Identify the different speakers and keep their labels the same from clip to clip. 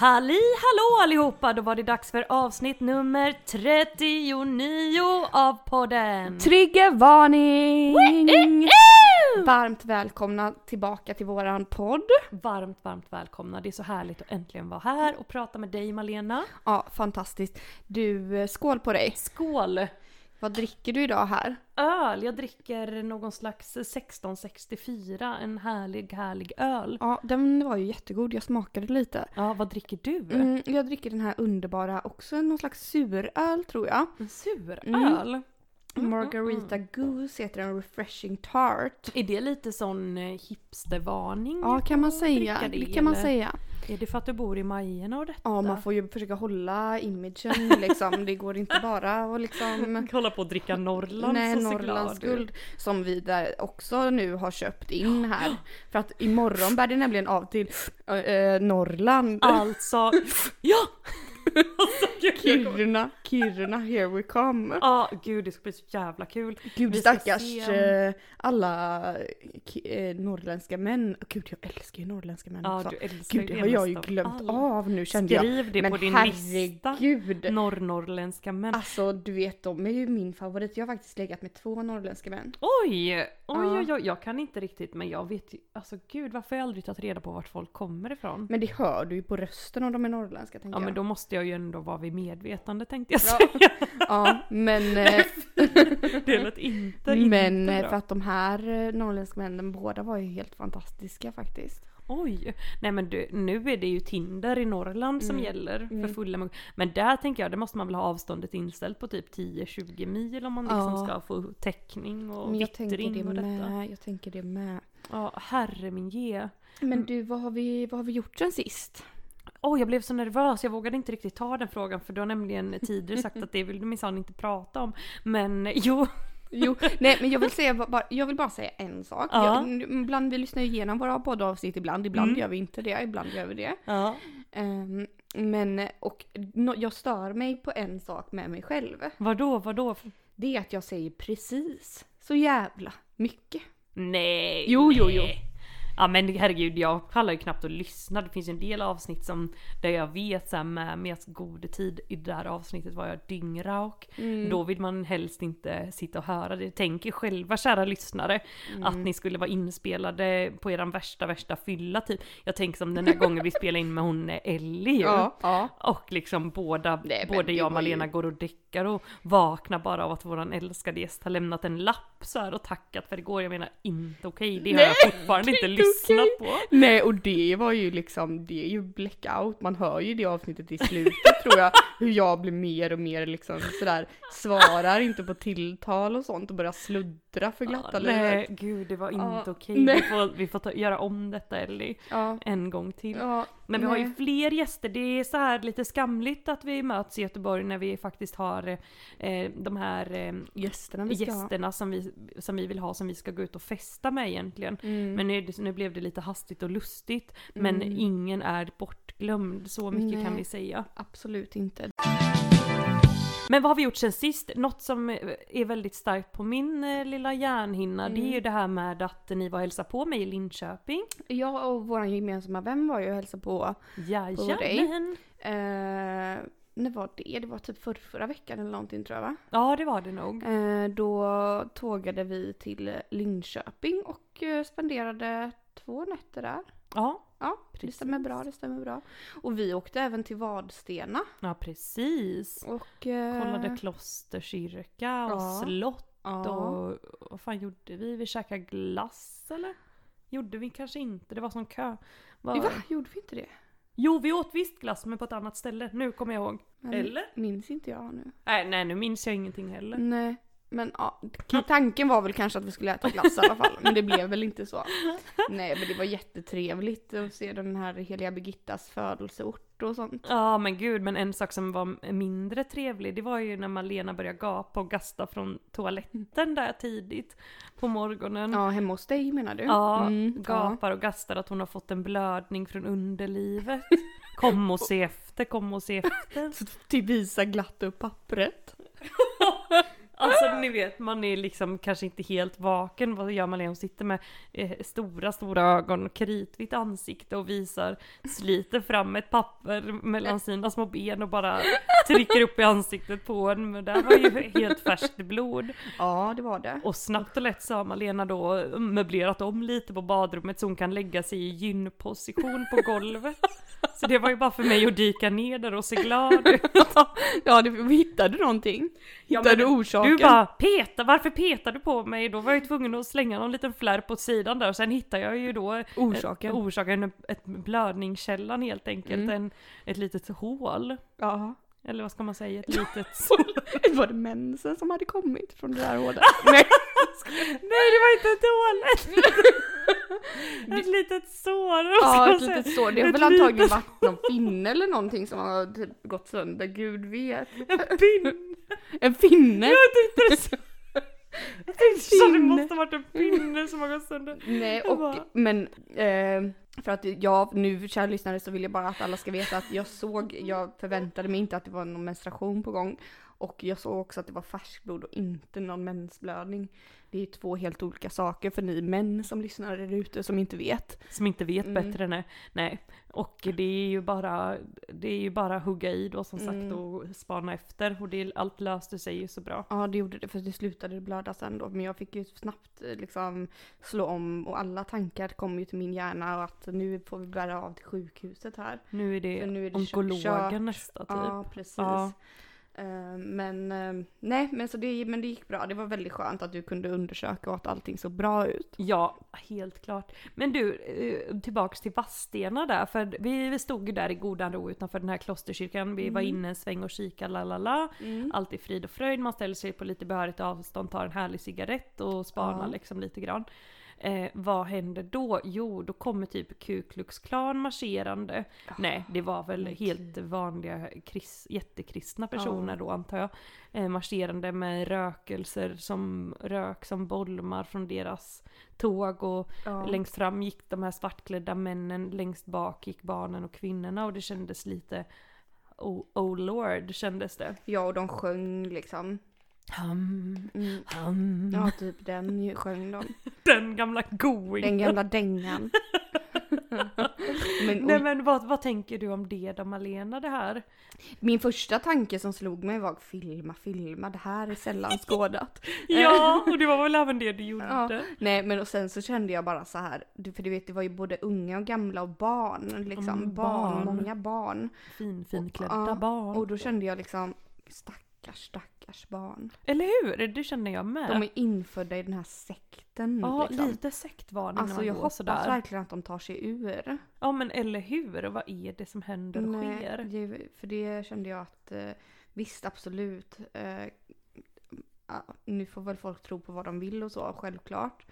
Speaker 1: Halli hallå allihopa! Då var det dags för avsnitt nummer 39 av podden!
Speaker 2: Triggervarning! Varmt välkomna tillbaka till våran podd.
Speaker 1: Varmt, varmt välkomna. Det är så härligt att äntligen vara här och prata med dig Malena.
Speaker 2: Ja, fantastiskt. Du, eh, skål på dig.
Speaker 1: Skål!
Speaker 2: Vad dricker du idag här?
Speaker 1: Öl! Jag dricker någon slags 1664, en härlig, härlig öl.
Speaker 2: Ja, den var ju jättegod. Jag smakade lite.
Speaker 1: Ja, vad dricker du?
Speaker 2: Mm, jag dricker den här underbara, också någon slags suröl tror jag.
Speaker 1: En suröl?
Speaker 2: Mm. Margarita Goose heter den, Refreshing Tart.
Speaker 1: Är det lite sån eh, hipstervarning?
Speaker 2: Ja, kan man säga.
Speaker 1: dricka
Speaker 2: Det kan man säga.
Speaker 1: Är det för att du bor i Majerna och detta?
Speaker 2: Ja, man får ju försöka hålla imagen liksom. Det går inte bara att liksom...
Speaker 1: Hålla på att dricka Norrlands
Speaker 2: Nej,
Speaker 1: och
Speaker 2: Norrlands guld som vi där också nu har köpt in här. För att imorgon bär det nämligen av till äh, Norrland.
Speaker 1: Alltså, ja! Alltså, gud, jag
Speaker 2: Kiruna, Kiruna, here we come.
Speaker 1: Ja, gud det ska bli så jävla kul.
Speaker 2: Gud
Speaker 1: Vi
Speaker 2: stackars eh, alla eh, norrländska män. Gud jag älskar ju norrländska män
Speaker 1: Ja,
Speaker 2: också.
Speaker 1: du älskar
Speaker 2: Gud det har jag ju
Speaker 1: av
Speaker 2: glömt
Speaker 1: allt.
Speaker 2: av nu kände jag.
Speaker 1: Skriv det
Speaker 2: Men
Speaker 1: på din lista.
Speaker 2: herregud.
Speaker 1: Norrnorrländska män.
Speaker 2: Alltså du vet de är ju min favorit. Jag har faktiskt legat med två norrländska män.
Speaker 1: Oj! Oj, oj, oj, jag kan inte riktigt men jag vet ju, alltså gud varför har jag aldrig tagit reda på vart folk kommer ifrån?
Speaker 2: Men det hör du ju på rösten om de är norrländska tänker
Speaker 1: Ja men
Speaker 2: jag.
Speaker 1: då måste jag ju ändå vara vid medvetande tänkte jag
Speaker 2: Ja.
Speaker 1: säga.
Speaker 2: Ja men, eh,
Speaker 1: Det lät inte,
Speaker 2: men
Speaker 1: inte
Speaker 2: eh, för att de här eh, norrländska männen båda var ju helt fantastiska faktiskt.
Speaker 1: Oj! Nej men du, nu är det ju Tinder i Norrland som
Speaker 2: Mm.
Speaker 1: gäller
Speaker 2: Mm.
Speaker 1: för fulla mugg. Men där tänker jag, det måste man väl ha avståndet inställt på typ 10-20 mil om man liksom
Speaker 2: Ja.
Speaker 1: ska få täckning och
Speaker 2: Men jag
Speaker 1: vittring
Speaker 2: det
Speaker 1: och detta.
Speaker 2: med. Jag tänker det med.
Speaker 1: Ja, herre min ge.
Speaker 2: Men du vad har vi, vad har vi gjort sen sist?
Speaker 1: Åh, jag blev så nervös. Jag vågade inte riktigt ta den frågan för du har nämligen tidigare sagt att det vill du minsann inte prata om. Men jo,
Speaker 2: Jo, nej men jag vill säga bara, jag vill bara säga en sak.
Speaker 1: Ja.
Speaker 2: Jag, ibland vi lyssnar ju igenom våra poddavsnitt ibland, ibland
Speaker 1: Mm.
Speaker 2: gör vi inte det, ibland gör vi det.
Speaker 1: ja.
Speaker 2: Ehm, men, och no, jag stör mig på en sak med mig själv.
Speaker 1: vadå, vadå?
Speaker 2: Det är att jag säger precis så jävla mycket.
Speaker 1: Nej!
Speaker 2: Jo, jo,
Speaker 1: nej.
Speaker 2: jo.
Speaker 1: Ja men herregud, jag pallar ju knappt att lyssna. Det finns ju en del avsnitt som där jag vet så här, med med god tid i det här avsnittet var jag dyngrauk.
Speaker 2: Mm.
Speaker 1: Då vill man helst inte sitta och höra det. Tänk er själva kära lyssnare
Speaker 2: Mm.
Speaker 1: att ni skulle vara inspelade på eran värsta värsta fylla typ. Jag tänker som den där gången vi spelade in med hon eh, Ellie ju.
Speaker 2: Ja, ja.
Speaker 1: Och liksom båda,
Speaker 2: Nej,
Speaker 1: både jag och
Speaker 2: var ju-
Speaker 1: Malena går och däckar och vaknar bara av att våran älskade gäst har lämnat en lapp så här och tackat för det går. Jag menar inte okej, det har
Speaker 2: Nej,
Speaker 1: jag fortfarande inte
Speaker 2: inte
Speaker 1: lyssnat på.
Speaker 2: Nej och det var ju liksom, det är ju blackout. Man hör ju det avsnittet i slutet tror jag. Hur jag blir mer och mer liksom sådär, svarar inte på tilltal och sånt och börjar sluddra för glatta
Speaker 1: Ja, nej, gud det var inte okej.
Speaker 2: nej.
Speaker 1: Vi får, vi får ta, göra om detta Ellie
Speaker 2: Ja,
Speaker 1: en gång till. Men vi har ju fler gäster. Det är så här lite skamligt att vi möts i Göteborg när vi faktiskt har eh, de här eh,
Speaker 2: gästerna vi
Speaker 1: gästerna som vi, som vi vill ha som vi ska gå ut och festa med egentligen.
Speaker 2: Mm.
Speaker 1: Men nu, nu blev det lite hastigt och lustigt. Men
Speaker 2: Mm.
Speaker 1: ingen är bortglömd, så mycket kan
Speaker 2: Nej.
Speaker 1: vi säga.
Speaker 2: Absolut inte.
Speaker 1: Men vad har vi gjort sen sist? Något som är väldigt starkt på min eh, lilla hjärnhinna, det är
Speaker 2: Mm.
Speaker 1: ju det här med att ni var och hälsade på mig i Linköping.
Speaker 2: Jag och vår gemensamma vän var ju och hälsade på,
Speaker 1: Jajamän!
Speaker 2: eh, när var det? Det var typ för, förra veckan eller någonting tror jag va?
Speaker 1: Ja, det var det nog.
Speaker 2: Eh, då tågade vi till Linköping och eh, spenderade två nätter där.
Speaker 1: Ja,
Speaker 2: Ja, det
Speaker 1: Precis.
Speaker 2: stämmer bra, det stämmer bra. Och vi åkte även till Vadstena.
Speaker 1: ja precis.
Speaker 2: Och... Eh,
Speaker 1: Kollade klosterkyrka och
Speaker 2: ja.
Speaker 1: slott
Speaker 2: ja.
Speaker 1: och vad fan gjorde vi? Vi käkade glass eller? Gjorde vi kanske inte, det var sån kö. Var...
Speaker 2: Va? Gjorde vi inte det?
Speaker 1: Jo, vi åt visst glass men på ett annat ställe. Nu kommer jag ihåg.
Speaker 2: Men
Speaker 1: Eller?
Speaker 2: Minns inte jag nu.
Speaker 1: Nej, nej nu minns jag ingenting heller.
Speaker 2: Nej. Men ja, tanken var väl kanske att vi skulle äta glass i alla fall, men det blev väl inte så. Nej, men det var jättetrevligt att se den här heliga Birgittas födelseort och sånt.
Speaker 1: Ja men gud, men en sak som var mindre trevlig, det var ju när Malena började gapa och gasta från toaletten där tidigt på morgonen.
Speaker 2: Ja, hemma hos dig menar du?
Speaker 1: Ja,
Speaker 2: Mm, ja.
Speaker 1: gapar och gastar att hon har fått en blödning från underlivet. Kom och se efter, kom och se efter.
Speaker 2: Så till visa glatt upp pappret.
Speaker 1: Alltså ni vet, man är liksom kanske inte helt vaken. Vad gör Malena? Hon sitter med eh, stora, stora ögon och kritvitt ansikte och visar, sliter fram ett papper mellan sina små ben och bara trycker upp i ansiktet på en. Men det var ju helt färskt blod.
Speaker 2: Ja, det var det.
Speaker 1: Och snabbt och lätt så har Malena då möblerat om lite på badrummet så hon kan lägga sig i gynposition på golvet. Så det var ju bara för mig att dyka ner där och se glad ut.
Speaker 2: ja, det, hittade du någonting?
Speaker 1: Ja,
Speaker 2: Hittade
Speaker 1: men
Speaker 2: du orsaken?
Speaker 1: Du bara peta, varför petar du på mig? Då var jag ju tvungen att slänga någon liten flärp åt sidan där och sen hittade jag ju då
Speaker 2: Orsaken.
Speaker 1: Ett, orsaken, ett blödningskällan helt enkelt,
Speaker 2: Mm.
Speaker 1: en, ett litet hål.
Speaker 2: Ja.
Speaker 1: Eller vad ska man säga, ett litet...
Speaker 2: var det mensen som hade kommit från det där hålet? Nej.
Speaker 1: Nej det var inte ett hål! ett litet sår!
Speaker 2: Ja, ett litet så. Det har väl antagligen
Speaker 1: litet-
Speaker 2: varit någon finne eller någonting som har typ gått sönder, gud vet.
Speaker 1: En pin!
Speaker 2: En finne?
Speaker 1: Jag tyckte det så... Jag tänkte så det
Speaker 2: Pinne.
Speaker 1: måste ha varit en pinne som har gått sönder.
Speaker 2: Nej, och
Speaker 1: bara-
Speaker 2: men eh, för att jag nu, kära lyssnare, så vill jag bara att alla ska veta att jag såg, jag förväntade mig inte att det var någon menstruation på gång. Och jag såg också att det var färskblod och inte någon mensblödning. Det är ju två helt olika saker för ni män som lyssnar där ute som inte vet.
Speaker 1: Som inte vet
Speaker 2: Mm.
Speaker 1: bättre nej. nej. Och det är ju bara, det är ju bara hugga i då som sagt
Speaker 2: Mm.
Speaker 1: och spana efter. Och det, allt löste sig ju så bra.
Speaker 2: Ja det gjorde det för det slutade blöda sen då. Men jag fick ju snabbt eh, liksom slå om och alla tankar kom ju till min hjärna och att nu får vi bära av till sjukhuset här.
Speaker 1: Nu är det,
Speaker 2: För nu är det
Speaker 1: onkologen
Speaker 2: kört.
Speaker 1: nästa typ.
Speaker 2: Ja precis.
Speaker 1: Ja.
Speaker 2: Eh, Men eh, nej men så det, men det gick bra. Det var väldigt skönt att du kunde undersöka och att allting såg bra ut.
Speaker 1: Ja, helt klart. Men du, eh, tillbaks till Vadstena där, för vi vi stod ju där i godan ro utanför den här klosterkyrkan. Vi var
Speaker 2: Mm.
Speaker 1: inne en sväng och kika, la la la. Allt är frid och fröjd, man ställer sig på lite behörigt avstånd, tar en härlig cigarett och spanar
Speaker 2: Ja.
Speaker 1: liksom lite grann. Eh, vad händer då? Jo, då kommer typ Ku Klux Klan marscherande. Nej, det var väl
Speaker 2: men
Speaker 1: helt vanliga kris, jättekristna personer då antar jag. Eh, marscherande med rökelser som rök som bolmar från deras tåg och
Speaker 2: Ja.
Speaker 1: längst fram gick de här svartklädda männen, längst bak gick barnen och kvinnorna och det kändes lite Oh, oh lord kändes det.
Speaker 2: Ja och de sjöng liksom.
Speaker 1: Hum,
Speaker 2: Mm.
Speaker 1: hum.
Speaker 2: Ja typ den ju sjöng de.
Speaker 1: Den gamla going.
Speaker 2: Den gamla dängan. men,
Speaker 1: Nej
Speaker 2: och,
Speaker 1: men vad, vad tänker du om det då Malena det här?
Speaker 2: min första tanke som slog mig var filma, filma, det här är sällan skådat.
Speaker 1: Ja, och det var väl även det du gjorde?
Speaker 2: Ja. Nej men och sen så kände jag bara så här, du- för du vet det var ju både unga och gamla och barn liksom.
Speaker 1: Mm,
Speaker 2: barn,
Speaker 1: barn.
Speaker 2: många barn.
Speaker 1: Fin, finklädda
Speaker 2: Ja,
Speaker 1: barn.
Speaker 2: Och då kände jag liksom, stackars, stackars barn.
Speaker 1: Eller hur? Det känner jag med.
Speaker 2: De är infödda i den här sekten
Speaker 1: ja,
Speaker 2: liksom.
Speaker 1: lite sektvarning
Speaker 2: Alltså
Speaker 1: när man
Speaker 2: jag
Speaker 1: går
Speaker 2: hoppas
Speaker 1: sådär.
Speaker 2: verkligen att de tar sig ur.
Speaker 1: Ja men eller hur? Vad är det som händer och
Speaker 2: Nej,
Speaker 1: sker?
Speaker 2: det, för det kände jag att eh, visst absolut. Eh, nu får väl folk tro på vad de vill och så, självklart.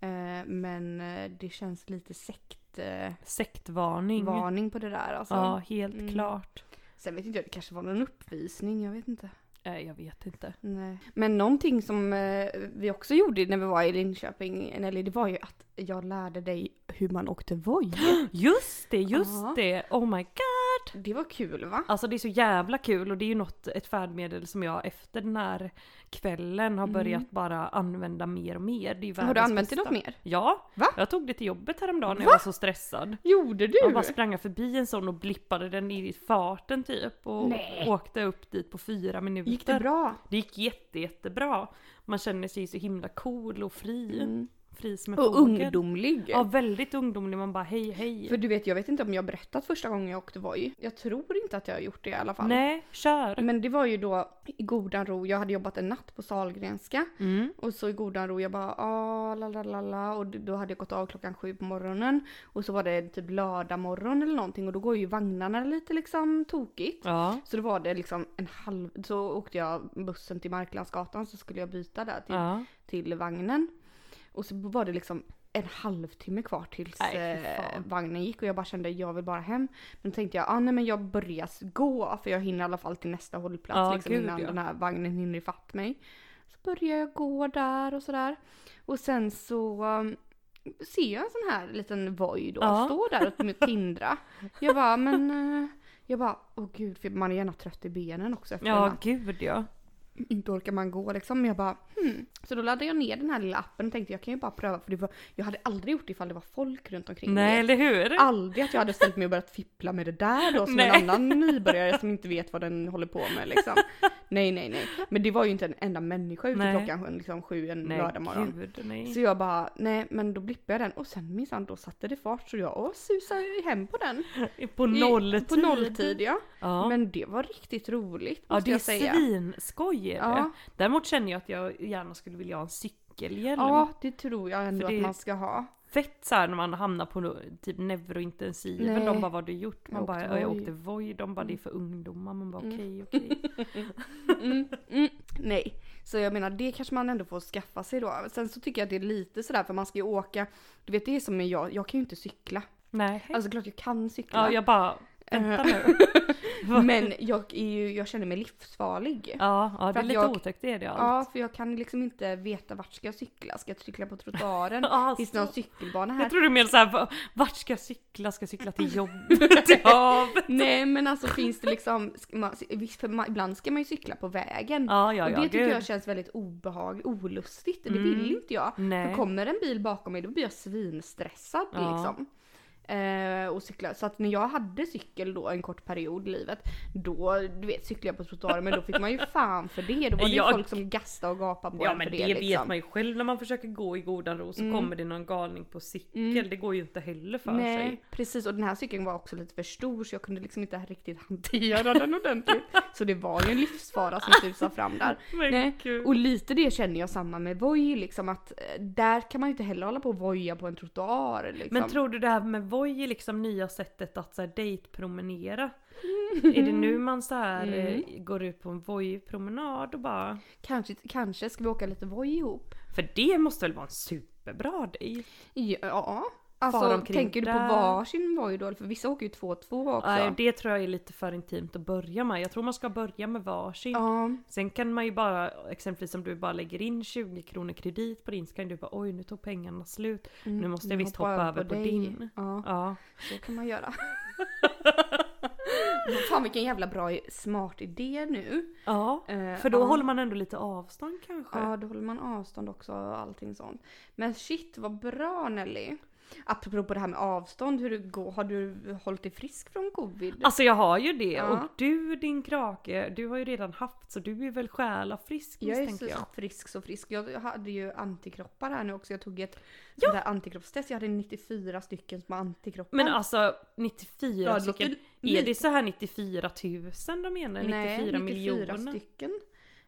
Speaker 2: Eh, men eh, det känns lite sektvarning eh,
Speaker 1: Sektvarning.
Speaker 2: varning på det där alltså.
Speaker 1: Ja, helt
Speaker 2: Mm.
Speaker 1: klart.
Speaker 2: Sen vet inte jag, det kanske var någon uppvisning, jag vet inte.
Speaker 1: Eh, jag vet inte.
Speaker 2: Nej. Men någonting som eh, vi också gjorde när vi var i Linköping, Nelly, det var ju att jag lärde dig hur man åkte Voi.
Speaker 1: Just det, just
Speaker 2: Ja.
Speaker 1: det! Oh my god!
Speaker 2: Det var kul va?
Speaker 1: Alltså det är så jävla kul och det är ju något, ett färdmedel som jag efter den här kvällen har
Speaker 2: Mm.
Speaker 1: börjat bara använda mer och mer. Det är
Speaker 2: Har du använt det något mer?
Speaker 1: Ja!
Speaker 2: Va?
Speaker 1: Jag tog det till jobbet häromdagen när
Speaker 2: Va?
Speaker 1: jag var så stressad.
Speaker 2: Gjorde du?
Speaker 1: Jag bara sprang förbi en sån och blippade den i farten typ och
Speaker 2: Nej.
Speaker 1: åkte upp dit på fyra minuter.
Speaker 2: Gick det bra?
Speaker 1: Det gick jätte, jättebra. Man känner sig så himla cool och fri.
Speaker 2: Mm.
Speaker 1: Fri som en
Speaker 2: Och
Speaker 1: fågel.
Speaker 2: ungdomlig.
Speaker 1: Ja, väldigt ungdomlig. Man bara hej hej.
Speaker 2: För du vet, jag vet inte om jag berättat första gången jag åkte Voi. Jag tror inte att jag har gjort det i alla fall.
Speaker 1: Nej, kör.
Speaker 2: Men det var ju då i godan ro, jag hade jobbat en natt på Sahlgrenska.
Speaker 1: Mm.
Speaker 2: Och så i godan ro, jag bara ah, la la la la och då hade jag gått av klockan sju på morgonen. Och så var det typ lördag morgon eller någonting och då går ju vagnarna lite liksom tokigt.
Speaker 1: Ja.
Speaker 2: Så då var det liksom en halv, så åkte jag bussen till Marklandsgatan så skulle jag byta där till,
Speaker 1: Ja.
Speaker 2: till vagnen. Och så var det liksom en halvtimme kvar tills
Speaker 1: Nej,
Speaker 2: eh, vagnen gick och jag bara kände jag vill bara hem. Men då tänkte jag, ah, nej men jag börjar gå för jag hinner i alla fall till nästa hållplats
Speaker 1: Ja,
Speaker 2: liksom, innan
Speaker 1: ja.
Speaker 2: den här vagnen hinner ifatt mig. Så börjar jag gå där och sådär. Och sen så um, ser jag en sån här liten Voi då
Speaker 1: Ja.
Speaker 2: stå där och tindra. Jag bara, men eh, jag bara, åh gud, för man är gärna trött i benen också efter
Speaker 1: Ja, gud ja.
Speaker 2: Inte orkar man gå liksom. Men jag bara hmm. Så då laddade jag ner den här lilla appen och tänkte jag kan ju bara pröva för det var, jag hade aldrig gjort det ifall det var folk runt omkring
Speaker 1: Nej,
Speaker 2: mig.
Speaker 1: eller hur?
Speaker 2: Aldrig att jag hade ställt mig och börjat fippla med det där då som
Speaker 1: Nej.
Speaker 2: en annan nybörjare som inte vet vad den håller på med liksom. Nej nej nej. Men det var ju inte en enda människa ute
Speaker 1: Nej.
Speaker 2: klockan liksom sju en
Speaker 1: Nej, gud nej.
Speaker 2: Så jag bara, nej men då blippade jag den och sen minsann då satte det fart så jag åh, susade hem på den.
Speaker 1: På nolltid.
Speaker 2: På nolltid ja.
Speaker 1: Ja.
Speaker 2: Men det var riktigt roligt
Speaker 1: ja,
Speaker 2: måste
Speaker 1: det är
Speaker 2: jag säga.
Speaker 1: svinskoj är det.
Speaker 2: Ja.
Speaker 1: Däremot känner jag att jag gärna skulle vilja ha en cykelhjälm.
Speaker 2: Ja det tror jag ändå
Speaker 1: det-
Speaker 2: att man ska ha.
Speaker 1: Fett såhär när man hamnar på typ neurointensiven.
Speaker 2: Nej.
Speaker 1: De bara vad har du gjort? Man
Speaker 2: Jag
Speaker 1: bara
Speaker 2: åkte
Speaker 1: ja, jag
Speaker 2: Voi."
Speaker 1: åkte Voi. De bara det är för ungdomar. Man bara
Speaker 2: Mm.
Speaker 1: okej okej.
Speaker 2: Mm, mm, nej, så jag menar det kanske man ändå får skaffa sig då. Sen så tycker jag att det är lite sådär för man ska ju åka, du vet det är som jag, jag kan ju inte cykla.
Speaker 1: Nej.
Speaker 2: Alltså klart jag kan cykla.
Speaker 1: ja jag bara vänta
Speaker 2: Eh,
Speaker 1: nu.
Speaker 2: Men jag, är ju, jag känner mig livsfarlig.
Speaker 1: Ja, ja det är lite
Speaker 2: jag-
Speaker 1: otäckt är det allt.
Speaker 2: Ja, för jag kan liksom inte veta vart ska jag cykla. Ska jag cykla på trottoaren?
Speaker 1: Ja,
Speaker 2: Finns det någon cykelbana här?
Speaker 1: Jag tror du menar såhär, va- vart ska jag cykla? Ska jag cykla till jobbet? till havet?
Speaker 2: Nej men alltså finns det liksom, man, man, ibland ska man ju cykla på vägen.
Speaker 1: Ja, ja,
Speaker 2: och
Speaker 1: ja,
Speaker 2: det tycker
Speaker 1: gud.
Speaker 2: jag känns väldigt obehagligt, olustigt. Det
Speaker 1: Mm.
Speaker 2: vill inte jag.
Speaker 1: Nej.
Speaker 2: För kommer en bil bakom mig då blir jag svinstressad
Speaker 1: Ja.
Speaker 2: liksom. Eh, och cykla. Så att när jag hade cykel då en kort period i livet, då du vet cyklade jag på trottoaren men då fick man ju fan för det. Då var det ju
Speaker 1: Jag-
Speaker 2: folk som gastade och gapade på
Speaker 1: Ja
Speaker 2: en
Speaker 1: men
Speaker 2: för
Speaker 1: det,
Speaker 2: det,
Speaker 1: vet
Speaker 2: liksom.
Speaker 1: man ju själv när man försöker gå i godan ro så
Speaker 2: Mm.
Speaker 1: kommer det någon galning på cykel.
Speaker 2: Mm.
Speaker 1: Det går ju inte heller för
Speaker 2: Nej
Speaker 1: sig.
Speaker 2: precis och den här cykeln var också lite för stor så jag kunde liksom inte riktigt hantera den ordentligt. Så det var ju en livsfara som susade fram där.
Speaker 1: Men
Speaker 2: Nej,
Speaker 1: gud.
Speaker 2: Och lite det känner jag samma med Voi liksom att eh, där kan man ju inte heller hålla på och voja på en trottoar liksom.
Speaker 1: Men tror du det här med Voi är liksom nya sättet att så här dejtpromenera? Är det nu man så här
Speaker 2: Mm.
Speaker 1: eh, går ut på en Voi-promenad och bara...
Speaker 2: kanske, kanske ska vi åka lite Voi ihop?
Speaker 1: För det måste väl vara en superbra dejt?
Speaker 2: Ja. Alltså tänker du på
Speaker 1: där.
Speaker 2: varsin då? För vissa åker ju två och två också.
Speaker 1: Nej, det tror jag är lite för intimt att börja med. Jag tror man ska börja med varsin.
Speaker 2: Ja.
Speaker 1: Sen kan man ju bara, exempelvis om du bara lägger in 20 kronor kredit på din så kan du bara oj nu tog pengarna slut.
Speaker 2: Mm,
Speaker 1: Nu måste jag visst
Speaker 2: hoppa
Speaker 1: hoppa över på
Speaker 2: dig.
Speaker 1: din.
Speaker 2: Ja,
Speaker 1: Ja.
Speaker 2: så kan man göra. Fan vilken jävla bra smart idé nu.
Speaker 1: Ja.
Speaker 2: Eh,
Speaker 1: För då
Speaker 2: ja.
Speaker 1: håller man ändå lite avstånd kanske.
Speaker 2: Ja, då håller man avstånd också och allting sånt. Men shit vad bra Nelly. Apropå det här med avstånd, hur går, har du hållit dig frisk från covid?
Speaker 1: Alltså jag har ju det
Speaker 2: Ja.
Speaker 1: och du din krake, du har ju redan haft så du är väl själa frisk
Speaker 2: jag är så
Speaker 1: jag.
Speaker 2: frisk så frisk. Jag hade ju antikroppar här nu också. Jag tog ett sånt där antikroppstest. Jag hade 94 stycken som har antikroppar.
Speaker 1: Men alltså 94
Speaker 2: Ja,
Speaker 1: stycken. Är
Speaker 2: lite-
Speaker 1: det så här 94 000 de menar? 94
Speaker 2: Nej, 94
Speaker 1: miljoner?
Speaker 2: stycken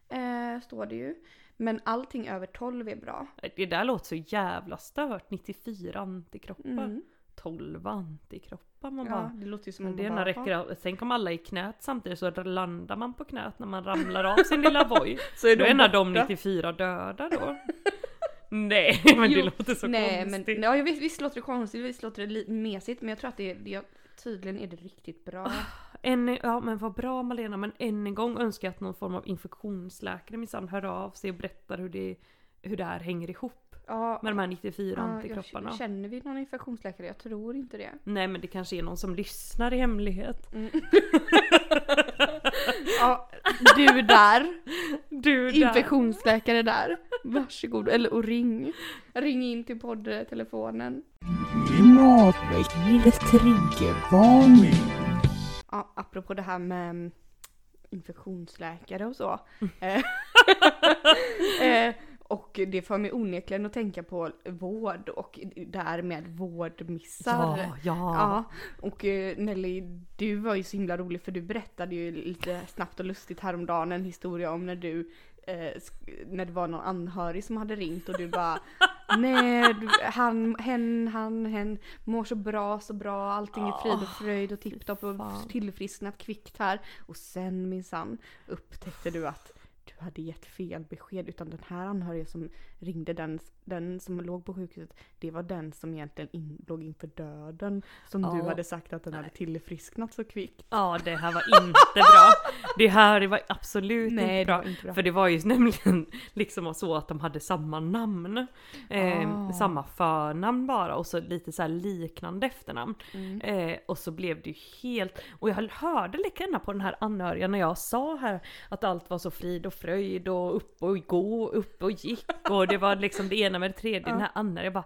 Speaker 2: eh, står det ju. Men allting över 12 är bra.
Speaker 1: Det där låter så jävla stört. 94 antikroppar.
Speaker 2: Mm.
Speaker 1: 12 antikroppar. Man
Speaker 2: Ja,
Speaker 1: bara,
Speaker 2: det låter ju som
Speaker 1: men det
Speaker 2: baba.
Speaker 1: räcker av. Tänk om alla i knät samtidigt så landar man på knät när man ramlar av sin lilla Voi.
Speaker 2: Så är
Speaker 1: Då är en av de
Speaker 2: borta.
Speaker 1: 94 döda då. Nej men det
Speaker 2: Jo,
Speaker 1: låter så
Speaker 2: Nej men
Speaker 1: konstigt.
Speaker 2: ja, jag visst, visst låter det konstigt, visst låter det mesigt men jag tror att det är, det, tydligen är det riktigt bra.
Speaker 1: Än, ja men vad bra Malena, men än en gång önskar jag att någon form av infektionsläkare minsann hör av sig och berättar hur det, hur det här hänger ihop
Speaker 2: Ja,
Speaker 1: med de här 94
Speaker 2: ja,
Speaker 1: antikropparna.
Speaker 2: känner vi någon infektionsläkare? Jag tror inte det.
Speaker 1: Nej men det kanske är någon som lyssnar i hemlighet.
Speaker 2: Ja, du där,
Speaker 1: Du där.
Speaker 2: infektionsläkare där. Varsågod, eller och ring. Ring in till poddtelefonen.
Speaker 3: Klimatväckningens triggervarning.
Speaker 2: Ja, apropå det här med mm, infektionsläkare och så. Eh, eh, Och det får mig onekligen att tänka på vård och därmed vårdmissar.
Speaker 1: Ja, ja.
Speaker 2: Ja, och eh, Nelly, du var ju så himla rolig för du berättade ju lite snabbt och lustigt häromdagen en historia om när du eh, när det var någon anhörig som hade ringt och du bara Nej, han, hen, han, hen mår så bra, så bra, allting är frid och fröjd och tipptopp och tillfrisknat kvickt här. Och sen minsann upptäckte du att du hade gett fel besked utan den här anhöriga som ringde den, den som låg på sjukhuset det var den som egentligen in, låg inför döden som du
Speaker 1: Ja.
Speaker 2: hade sagt att den hade tillfrisknat så kvickt.
Speaker 1: Ja, det här var inte bra. Det här var absolut
Speaker 2: Nej, det
Speaker 1: inte, bra.
Speaker 2: var inte bra.
Speaker 1: För det var ju nämligen liksom så att de hade samma namn. Eh,
Speaker 2: Ah.
Speaker 1: Samma förnamn bara och så lite så här liknande efternamn.
Speaker 2: Mm.
Speaker 1: Eh, och så blev det ju helt, och jag hörde lika gärna på den här anhöriga när jag sa här att allt var så frid och fröjd och upp och gå, upp och gick och det var liksom det ena med det tredje. Den här anhöriga bara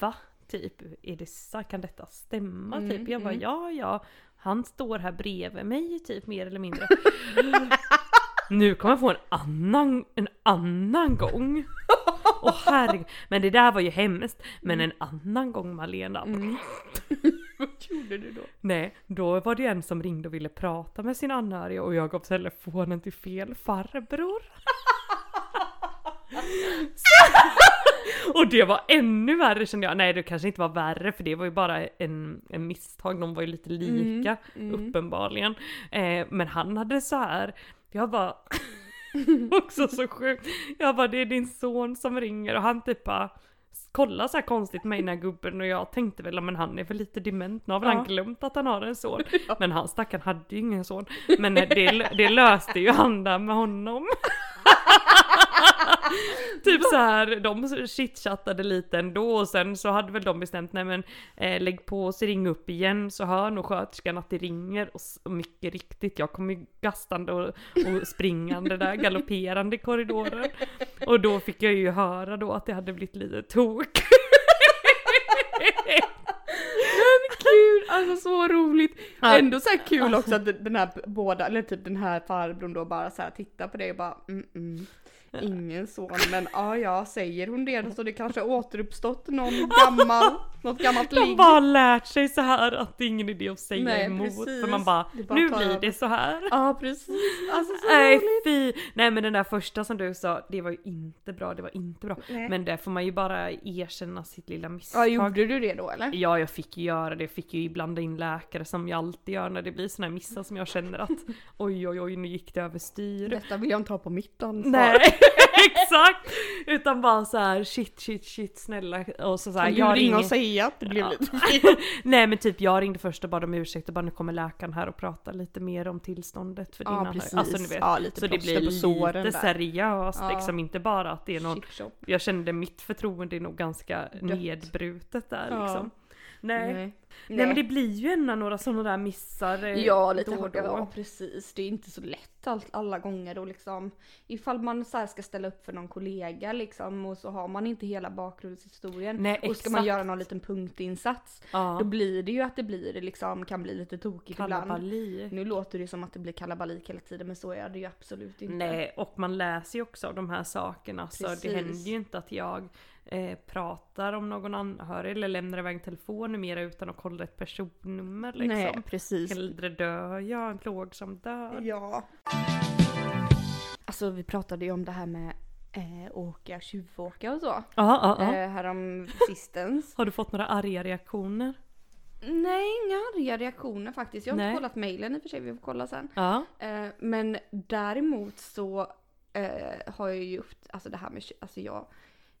Speaker 1: Va? Typ, är det kan detta stämma?
Speaker 2: Mm,
Speaker 1: typ. Jag bara
Speaker 2: mm.
Speaker 1: ja ja, han står här bredvid mig typ mer eller mindre. nu kommer jag få en annan, en annan gång. Åh herregud. Men det där var ju hemskt. Men en annan gång Malena.
Speaker 2: Mm. Vad gjorde du då?
Speaker 1: Nej, då var det en som ringde och ville prata med sin anhöriga och jag gav telefonen till fel farbror. och det var ännu värre kände jag. Nej det kanske inte var värre för det var ju bara en, en misstag. De var ju lite lika uppenbarligen. Eh, men han hade så här. jag bara också så sjukt. Jag bara det är din son som ringer och han typ bara kollar så här konstigt på mig den här gubben och jag tänkte väl men han är väl lite dement, nu har väl
Speaker 2: Ja.
Speaker 1: han glömt att han har en son. Men han stackaren hade ju ingen son. Men eh, det, det löste ju han där med honom. typ så här, de chitchattade lite ändå och sen så hade väl de bestämt nej men eh, lägg på och ring upp igen så hör nog sköterskan att det ringer och, och mycket riktigt jag kom ju gastande och, och springande där galopperande i korridoren. Och då fick jag ju höra då att det hade blivit lite tok.
Speaker 2: Kul, alltså så roligt.
Speaker 1: Ja.
Speaker 2: Ändå så här kul också att den här båda, eller typ den här farbrorn då bara så här tittar på dig och bara mm, mm. Ingen son men ja ja säger hon det så det kanske återuppstått någon gammal, något gammalt
Speaker 1: De
Speaker 2: ligg.
Speaker 1: bara har lärt sig så här att det är ingen idé att säga
Speaker 2: Nej,
Speaker 1: emot.
Speaker 2: precis.
Speaker 1: För man bara,
Speaker 2: bara
Speaker 1: nu blir
Speaker 2: över."
Speaker 1: det så här.
Speaker 2: Ja precis, alltså så
Speaker 1: Nej fy! Nej men den där första som du sa, det var ju inte bra, det var inte bra.
Speaker 2: Nej.
Speaker 1: Men där får man ju bara erkänna sitt lilla
Speaker 2: Ja
Speaker 1: misstag.
Speaker 2: gjorde du det då eller?
Speaker 1: Ja, jag fick ju göra det. Jag fick ju blanda in läkare som jag alltid gör när det blir såna här missar som jag känner att oj, oj, oj, nu gick det överstyr.
Speaker 2: Detta vill jag inte ha på mitt ansvar.
Speaker 1: Nej, exakt! Utan bara så här shit, shit, shit, snälla. Och så, så här,
Speaker 2: Kan du
Speaker 1: jag
Speaker 2: ringa
Speaker 1: ringer-
Speaker 2: och säga att det blev
Speaker 1: Ja.
Speaker 2: lite fel?
Speaker 1: Nej men typ jag ringde först och bad om ursäkt och bara nu kommer läkaren här och pratar lite mer om tillståndet för din
Speaker 2: Ja
Speaker 1: anhöriga.
Speaker 2: precis,
Speaker 1: Alltså ni vet.
Speaker 2: ja lite
Speaker 1: så det blir lite
Speaker 2: där.
Speaker 1: seriöst
Speaker 2: Ja.
Speaker 1: liksom, inte bara att det är någon. Jag kände mitt förtroende är nog ganska nedbrutet där
Speaker 2: Ja.
Speaker 1: liksom. Nej.
Speaker 2: Nej.
Speaker 1: Nej. men det blir ju ändå några sådana där missar eh,
Speaker 2: Ja, lite
Speaker 1: då och
Speaker 2: haka, ja
Speaker 1: då.
Speaker 2: precis. Det är inte så lätt all, alla gånger och liksom ifall man så ska ställa upp för någon kollega liksom och så har man inte hela bakgrundshistorien
Speaker 1: Nej,
Speaker 2: och ska man göra någon liten punktinsats
Speaker 1: Ja.
Speaker 2: då blir det ju att det blir liksom kan bli lite tokigt ibland.
Speaker 1: Kalabali.
Speaker 2: Nu låter det som att det blir kalabalik hela tiden men så är det ju absolut inte.
Speaker 1: Nej, och man läser ju också av de här sakerna så
Speaker 2: Precis.
Speaker 1: det händer ju inte att jag eh, pratar om någon anhörig eller lämnar iväg en telefon numera utan att kolla ett personnummer liksom.
Speaker 2: Nej precis.
Speaker 1: Hellre dör jag en plågsam död.
Speaker 2: Ja. Alltså vi pratade ju om det här med eh, åka, tjuvåka och så.
Speaker 1: Ja, ja, ja.
Speaker 2: Eh, härom sistens.
Speaker 1: Har du fått några arga reaktioner?
Speaker 2: Nej, inga arga reaktioner faktiskt. Jag har
Speaker 1: Nej.
Speaker 2: inte kollat mejlen i och för sig, vi får kolla sen.
Speaker 1: Ja.
Speaker 2: Eh, men däremot så eh, har jag ju haft, alltså det här med, alltså jag,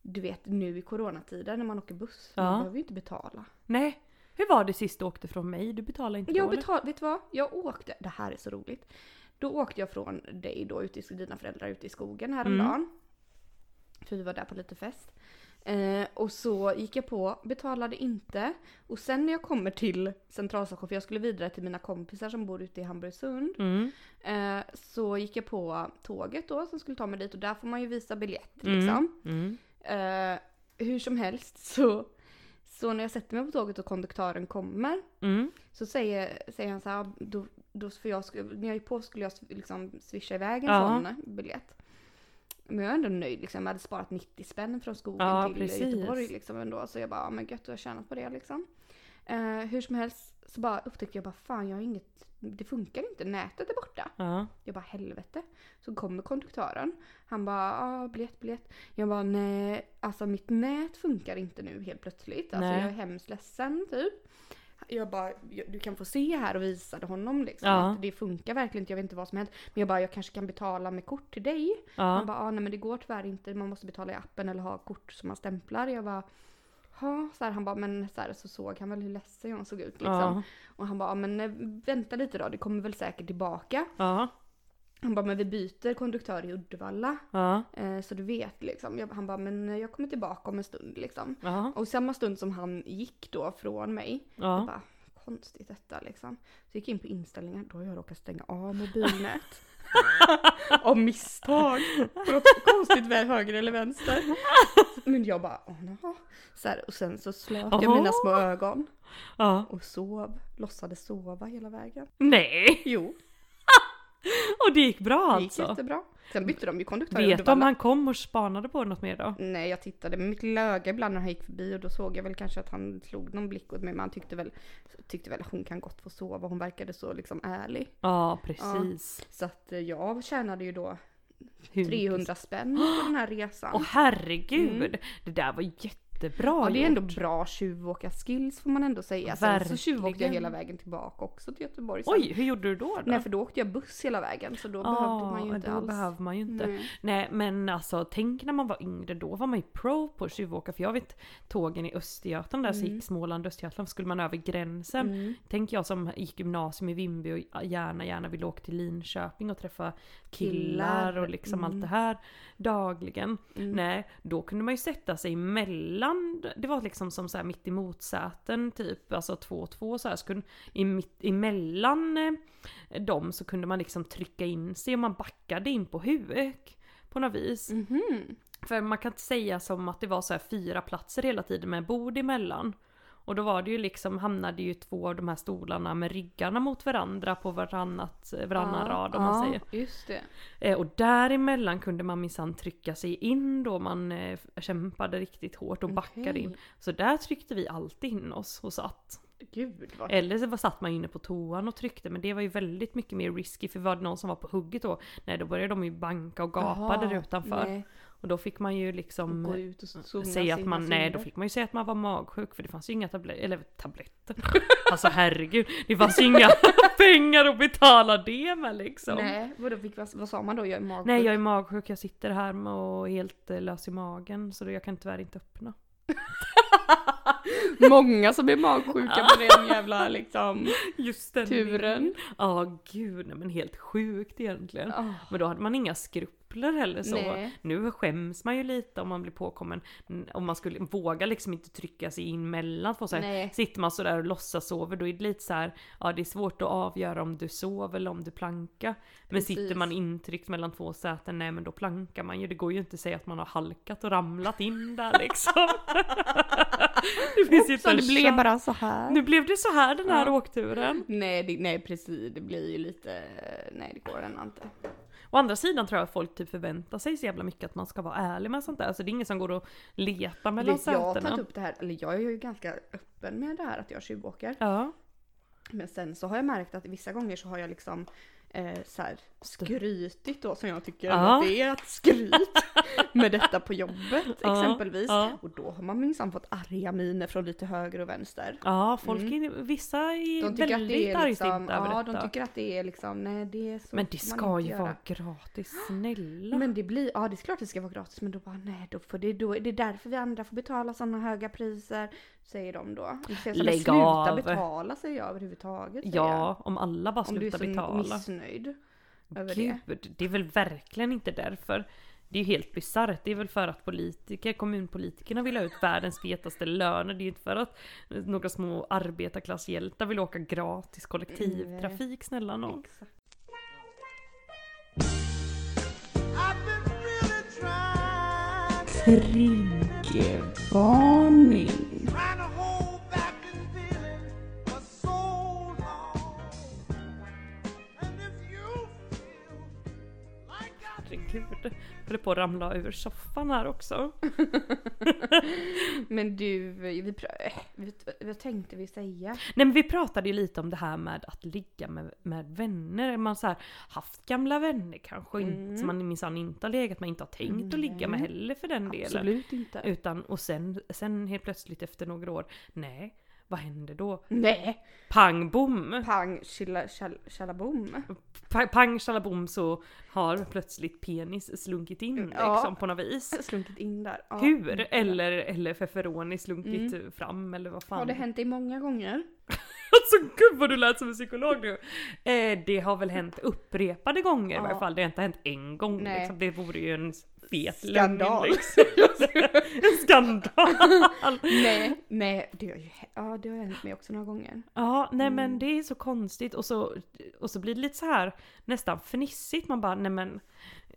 Speaker 2: du vet nu i coronatider när man åker buss,
Speaker 1: Ja.
Speaker 2: man behöver ju inte betala.
Speaker 1: Nej. Hur var det sist du åkte från mig? Du betalade inte
Speaker 2: Jag
Speaker 1: då, eller?
Speaker 2: betal, vet du vad? Jag åkte, det här är så roligt. Då åkte jag från dig då, ute i, dina föräldrar ute i skogen häromdagen. För vi var där på lite fest. Eh, och så gick jag på, betalade inte. Och sen när jag kommer till centralstation, för jag skulle vidare till mina kompisar som bor ute i Hamburgsund.
Speaker 1: Mm.
Speaker 2: Eh, så gick jag på tåget då som skulle ta mig dit och där får man ju visa biljett
Speaker 1: Mm.
Speaker 2: liksom.
Speaker 1: Mm.
Speaker 2: Eh, hur som helst så, så när jag sätter mig på tåget och konduktören kommer
Speaker 1: Mm.
Speaker 2: så säger, säger han så här, då, då, för jag när jag gick på skulle jag liksom swisha iväg en
Speaker 1: Ja.
Speaker 2: sån biljett. Men jag är ändå nöjd liksom. Jag hade sparat 90 spänn från skogen
Speaker 1: Ja,
Speaker 2: till
Speaker 1: precis.
Speaker 2: Göteborg liksom ändå. Så jag bara, ja, men gött, du har tjänat på det liksom. Eh, hur som helst så bara upptäckte jag bara, fan jag har inget, det funkar inte, nätet är borta.
Speaker 1: Ja.
Speaker 2: Jag bara helvete. Så kommer konduktören. Han bara, ah, biljett, biljett. Jag bara, nej, alltså mitt nät funkar inte nu helt plötsligt. Alltså
Speaker 1: Nej.
Speaker 2: jag är hemskt ledsen typ. Jag bara, "Jag- du kan få se här och visade honom liksom.
Speaker 1: Ja.
Speaker 2: Att det funkar verkligen inte, jag vet inte vad som hänt. Men jag bara, jag kanske kan betala med kort till dig.
Speaker 1: Ja.
Speaker 2: Han bara, ah, nej men det går tyvärr inte, man måste betala i appen eller ha kort som man stämplar. Jag bara, ja, så här, han bara, men så, här, så såg han väl hur ledsen jag såg ut liksom.
Speaker 1: Ja.
Speaker 2: Och han bara, men eh, vänta lite då, det kommer väl säkert tillbaka.
Speaker 1: Ja.
Speaker 2: Han bara, men vi byter konduktör i Uddevalla.
Speaker 1: Ja.
Speaker 2: Eh, så du vet liksom. Jag, han bara, men jag kommer tillbaka om en stund liksom.
Speaker 1: Ja.
Speaker 2: Och samma stund som han gick då från mig. Jag
Speaker 1: Ja.
Speaker 2: bara, konstigt detta liksom. Så gick jag in på inställningar, då har jag råkat stänga av mobilnät. av misstag. På något konstigt väl höger eller vänster. Men jag bara, åh jaha. Så här, och sen så slöt jag mina små ögon.
Speaker 1: ja.
Speaker 2: Och sov, låtsades sova hela vägen.
Speaker 1: Nej!
Speaker 2: Jo,
Speaker 1: Och det gick bra
Speaker 2: det gick
Speaker 1: alltså?
Speaker 2: jättebra. Sen bytte de ju konduktör
Speaker 1: Vet du om han kom och spanade på något mer då?
Speaker 2: Nej jag tittade med mitt öga ibland när han gick förbi och då såg jag väl kanske att han slog någon blick åt mig men han tyckte väl, tyckte väl att hon kan gott få sova. Hon verkade så liksom ärlig.
Speaker 1: Ja, precis.
Speaker 2: Så att eh, jag tjänade ju då
Speaker 1: Hur
Speaker 2: 300 spänn på den här resan.
Speaker 1: Åh herregud! Det där var jättebra
Speaker 2: Mm. ja, det är ändå
Speaker 1: gjort.
Speaker 2: bra tjuvåkarskills får man ändå säga. Sen så tjuvåkte jag hela vägen tillbaka också till Göteborg. Sen.
Speaker 1: Oj, hur gjorde du då? då?
Speaker 2: Nej för då åkte jag buss hela vägen så då behövde man ju inte
Speaker 1: då
Speaker 2: alls.
Speaker 1: behöver man ju inte.
Speaker 2: Nej.
Speaker 1: Nej men alltså tänk när man var yngre, då var man ju pro på att tjuvåka. För jag vet tågen i Östergötland, där så gick Småland Östergötland, skulle man över gränsen.
Speaker 2: Mm.
Speaker 1: Tänk jag som gick gymnasium i Vimby och gärna gärna ville åka till Linköping och träffa killar,
Speaker 2: Killar,
Speaker 1: och liksom
Speaker 2: mm.
Speaker 1: allt det här dagligen. Nej, då kunde man ju sätta sig mellan, det var liksom som så här mitt emot säten typ, alltså två och två så här. Så kunde, i mitt, emellan eh, dem så kunde man liksom trycka in sig och man backade in på huk på något vis.
Speaker 2: Mhm.
Speaker 1: För man kan inte säga som att det var så här fyra platser hela tiden med bord emellan. Och då var det ju liksom, hamnade ju två av de här stolarna med ryggarna mot varandra på varannat, varannan rad om man säger.
Speaker 2: just det.
Speaker 1: Eh, och däremellan kunde man minsann trycka sig in då man eh, kämpade riktigt hårt och backade
Speaker 2: Okej.
Speaker 1: in. Så där tryckte vi alltid in oss och satt.
Speaker 2: Gud vad
Speaker 1: Eller så satt man inne på toan och tryckte men det var ju väldigt mycket mer risky för var det någon som var på hugget då, nej då började de ju banka och gapa
Speaker 2: Jaha,
Speaker 1: där utanför.
Speaker 2: nej.
Speaker 1: Och då fick man ju liksom
Speaker 2: Gå ut och
Speaker 1: säga att man, nej då fick man ju säga att man var magsjuk för det fanns ju inga tabletter, eller tabletter. Alltså herregud, det fanns ju inga pengar att betala det med liksom. Nej.
Speaker 2: Nej, vadå, fick, vad, vad sa man då? Jag är magsjuk.
Speaker 1: jag är magsjuk, jag sitter här och är helt eh, lös i magen så då jag kan tyvärr inte öppna.
Speaker 2: Många som är magsjuka på den jävla liksom
Speaker 1: Just den
Speaker 2: turen.
Speaker 1: Ja gud, nej, men helt sjukt egentligen.
Speaker 2: Ah.
Speaker 1: Men då hade man inga skrupler heller så.
Speaker 2: Nej.
Speaker 1: Nu skäms man ju lite om man blir påkommen. Om man skulle våga liksom inte trycka sig in mellan två så här.
Speaker 2: Nej.
Speaker 1: Sitter man sådär och låtsas sover då är det lite så här. Ja det är svårt att avgöra om du sover eller om du plankar. Men
Speaker 2: Precis.
Speaker 1: sitter man intryckt mellan två säten, nej men då plankar man ju. Det går ju inte att säga att man har halkat och ramlat in där liksom. det finns ju
Speaker 2: Så det blev bara så här.
Speaker 1: Nu blev det så här den här
Speaker 2: Ja.
Speaker 1: åkturen.
Speaker 2: Nej, det, nej precis, det blir ju lite, nej det går ändå inte.
Speaker 1: Å andra sidan tror jag att folk typ förväntar sig så jävla mycket att man ska vara ärlig med sånt där. Så det är ingen som går och letar mellan
Speaker 2: Vet, jag har
Speaker 1: sätena.
Speaker 2: tagit upp det här, eller jag är ju ganska öppen med det här att jag tjuvåker.
Speaker 1: Ja.
Speaker 2: Men sen så har jag märkt att vissa gånger så har jag liksom eh, så här skrytit då som jag tycker
Speaker 1: Ja.
Speaker 2: att det är att skryt med detta på jobbet
Speaker 1: Ja,
Speaker 2: exempelvis.
Speaker 1: ja.
Speaker 2: Och då har man minsann fått arga miner från lite höger och vänster.
Speaker 1: Ja, folk är, vissa är
Speaker 2: Mm. De tycker att
Speaker 1: väldigt
Speaker 2: det är
Speaker 1: argsinta
Speaker 2: liksom,
Speaker 1: över
Speaker 2: ja
Speaker 1: detta.
Speaker 2: de tycker att det är liksom, nej det är så
Speaker 1: Men det ska ju
Speaker 2: göra.
Speaker 1: vara gratis, snälla.
Speaker 2: Men det blir, ja det är klart det ska vara gratis men då bara nej då får det, då, det är därför vi andra får betala sådana höga priser. Säger de då. Jag
Speaker 1: Lägg
Speaker 2: sluta
Speaker 1: av.
Speaker 2: betala säger jag överhuvudtaget. säger
Speaker 1: ja, om alla bara
Speaker 2: jag. Om du är
Speaker 1: slutar
Speaker 2: så
Speaker 1: betala.
Speaker 2: missnöjd över det.
Speaker 1: Gud, det är väl verkligen inte därför. Det är ju helt bisarrt. Det är väl för att politiker, kommunpolitikerna vill ha ut världens fetaste löner. Det är ju inte för att några små arbetarklasshjältar vill åka gratis kollektivtrafik, snälla nån.
Speaker 2: Exakt.
Speaker 3: Triggervarning.
Speaker 1: Herregud. höll på att ramla ur soffan här också.
Speaker 2: Men du, vi, äh, vi, vad tänkte vi säga?
Speaker 1: Nej men vi pratade ju lite om det här med att ligga med, med vänner. Man här, haft gamla vänner kanske
Speaker 2: Mm.
Speaker 1: inte, som man minsann inte har legat med, inte har tänkt att ligga med heller för den delen.
Speaker 2: Absolut inte.
Speaker 1: Utan, och sen, sen helt plötsligt efter några år, nej, vad händer då?
Speaker 2: Nej!
Speaker 1: Pang bom!
Speaker 2: Pang, tjalabom.
Speaker 1: Pa- Pang shalabom så har plötsligt penis slunkit in
Speaker 2: Ja.
Speaker 1: liksom på något vis.
Speaker 2: Slunkit in där. Ja.
Speaker 1: Hur? Eller, eller feferoni slunkit fram eller vad fan.
Speaker 2: Har det hänt dig många gånger?
Speaker 1: Alltså gud vad du lät som en psykolog nu. Eh, det har väl hänt upprepade gånger i
Speaker 2: Ja.
Speaker 1: varje fall. Det har inte hänt en gång
Speaker 2: Nej.
Speaker 1: liksom. Det vore ju en fet
Speaker 2: Skandal.
Speaker 1: liksom. En skandal.
Speaker 2: nej, nej, det har ju ja, det har hänt mig också några gånger.
Speaker 1: Ja, nej
Speaker 2: Mm.
Speaker 1: men det är så konstigt och så, och så blir det lite så här nästan fnissigt. Man bara, nej men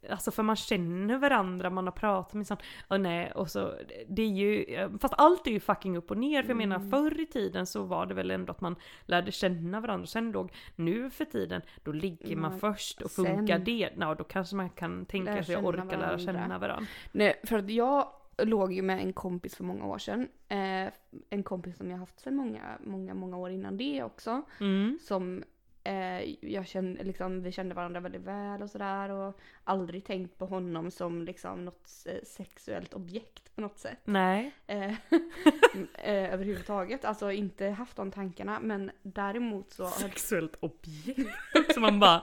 Speaker 1: Alltså för man känner varandra, man har pratat med sånt. Och nej, och så, det är ju, fast allt är ju fucking upp och ner. För jag
Speaker 2: Mm.
Speaker 1: menar förr i tiden så var det väl ändå att man lärde känna varandra. Sen låg, nu för tiden, då ligger man
Speaker 2: Mm,
Speaker 1: först och
Speaker 2: sen-
Speaker 1: funkar det, ja då kanske man kan tänka
Speaker 2: Lära
Speaker 1: sig att orka lära
Speaker 2: varandra.
Speaker 1: känna varandra.
Speaker 2: Nej, för att jag låg ju med en kompis för många år sedan. Eh, en kompis som jag haft sedan många, många, många år innan det också.
Speaker 1: Mm.
Speaker 2: Som eh, jag kände, liksom, vi kände varandra väldigt väl och sådär. Och aldrig tänkt på honom som liksom något sexuellt objekt på något sätt.
Speaker 1: Nej.
Speaker 2: Eh, eh, överhuvudtaget. Alltså inte haft de tankarna. Men däremot så
Speaker 1: Sexuellt objekt. Så man bara,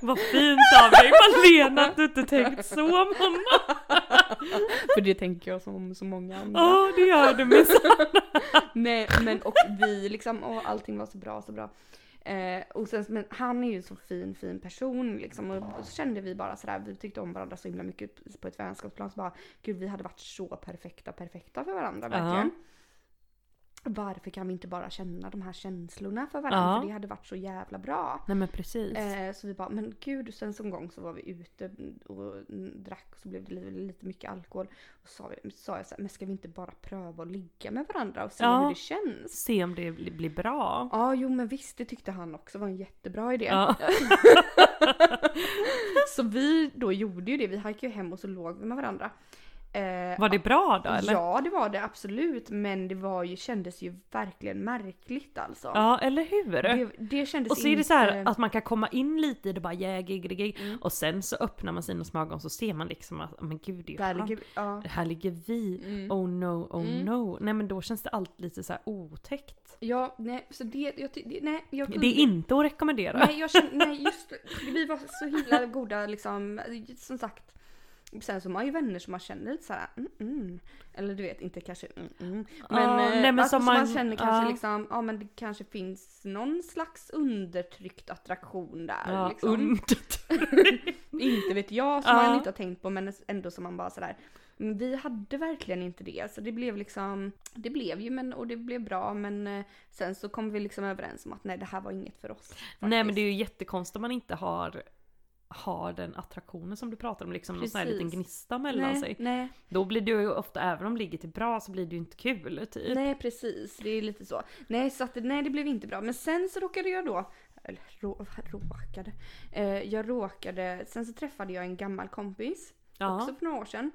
Speaker 1: vad fint av dig Malena att du inte tänkt så om honom.
Speaker 2: För det tänker jag som så många andra.
Speaker 1: Ja det gör du minsann.
Speaker 2: Nej men och vi liksom, och allting var så bra, så bra. Eh, och sen, men han är ju en så fin, fin person liksom. Och så kände vi bara sådär, vi tyckte om varandra så himla mycket på ett vänskapsplan. Så bara, gud vi hade varit så perfekta, perfekta för varandra verkligen. Varför kan vi inte bara känna de här känslorna för varandra?
Speaker 1: Ja.
Speaker 2: För det hade varit så jävla bra.
Speaker 1: Nej men precis.
Speaker 2: Eh, så vi bara, men gud, sen som gång så var vi ute och drack och så blev det lite, lite mycket alkohol. Och så sa, vi, sa jag så här, men ska vi inte bara pröva att ligga med varandra och se
Speaker 1: Ja.
Speaker 2: hur det känns?
Speaker 1: Se om det blir bra.
Speaker 2: Ja, jo men visst, det tyckte han också var en jättebra idé.
Speaker 1: Ja.
Speaker 2: så vi då gjorde ju det, vi gick ju hem och så låg vi med varandra. Eh,
Speaker 1: Var det bra då eller?
Speaker 2: Ja, det var det absolut, men det var ju, kändes ju verkligen märkligt alltså.
Speaker 1: Ja, eller hur?
Speaker 2: Det, det kändes
Speaker 1: och så är det
Speaker 2: inte...
Speaker 1: så här att man kan komma in lite i det bara yeah, gig, gig.
Speaker 2: Mm.
Speaker 1: Och sen så öppnar man sina små ögon så ser man liksom att men gud det är
Speaker 2: Där ligger, ja.
Speaker 1: Här ligger vi.
Speaker 2: Mm.
Speaker 1: Oh no, oh
Speaker 2: Mm.
Speaker 1: no. Nej men då känns det allt lite så här otäckt.
Speaker 2: Ja, nej, så det, jag, det, nej, jag
Speaker 1: Det är inte att rekommendera.
Speaker 2: Nej, jag kände, nej just. Vi var så himla goda liksom, som sagt. Sen så har man ju vänner som man känner lite såhär, mm, mm. Eller du vet, inte kanske mm, mm. Men, eh,
Speaker 1: nej, men
Speaker 2: alltså,
Speaker 1: som
Speaker 2: man,
Speaker 1: man-
Speaker 2: känner kanske
Speaker 1: ja.
Speaker 2: liksom, ja men det kanske finns någon slags undertryckt attraktion där.
Speaker 1: Ja,
Speaker 2: liksom.
Speaker 1: undet.
Speaker 2: Inte vet jag, som man inte har tänkt på men ändå som man bara sådär. Vi hade verkligen inte det. Så det blev liksom, det blev ju men, och det blev bra men eh, sen så kom vi liksom överens om att nej det här var inget för oss.
Speaker 1: Nej men
Speaker 2: faktiskt.
Speaker 1: det är ju jättekonstigt om man inte har har den attraktionen som du pratar om, liksom någon sån här
Speaker 2: Precis.
Speaker 1: liten gnista mellan
Speaker 2: nej,
Speaker 1: sig.
Speaker 2: Nej,
Speaker 1: Då blir det ju ofta, även om ligger till bra så blir det ju inte kul typ.
Speaker 2: Nej precis, det är lite så. Nej så att, nej det blev inte bra. Men sen så råkade jag då, eller rå, råkade, eh, jag råkade, sen så träffade jag en gammal kompis,
Speaker 1: Ja.
Speaker 2: också för några år sedan.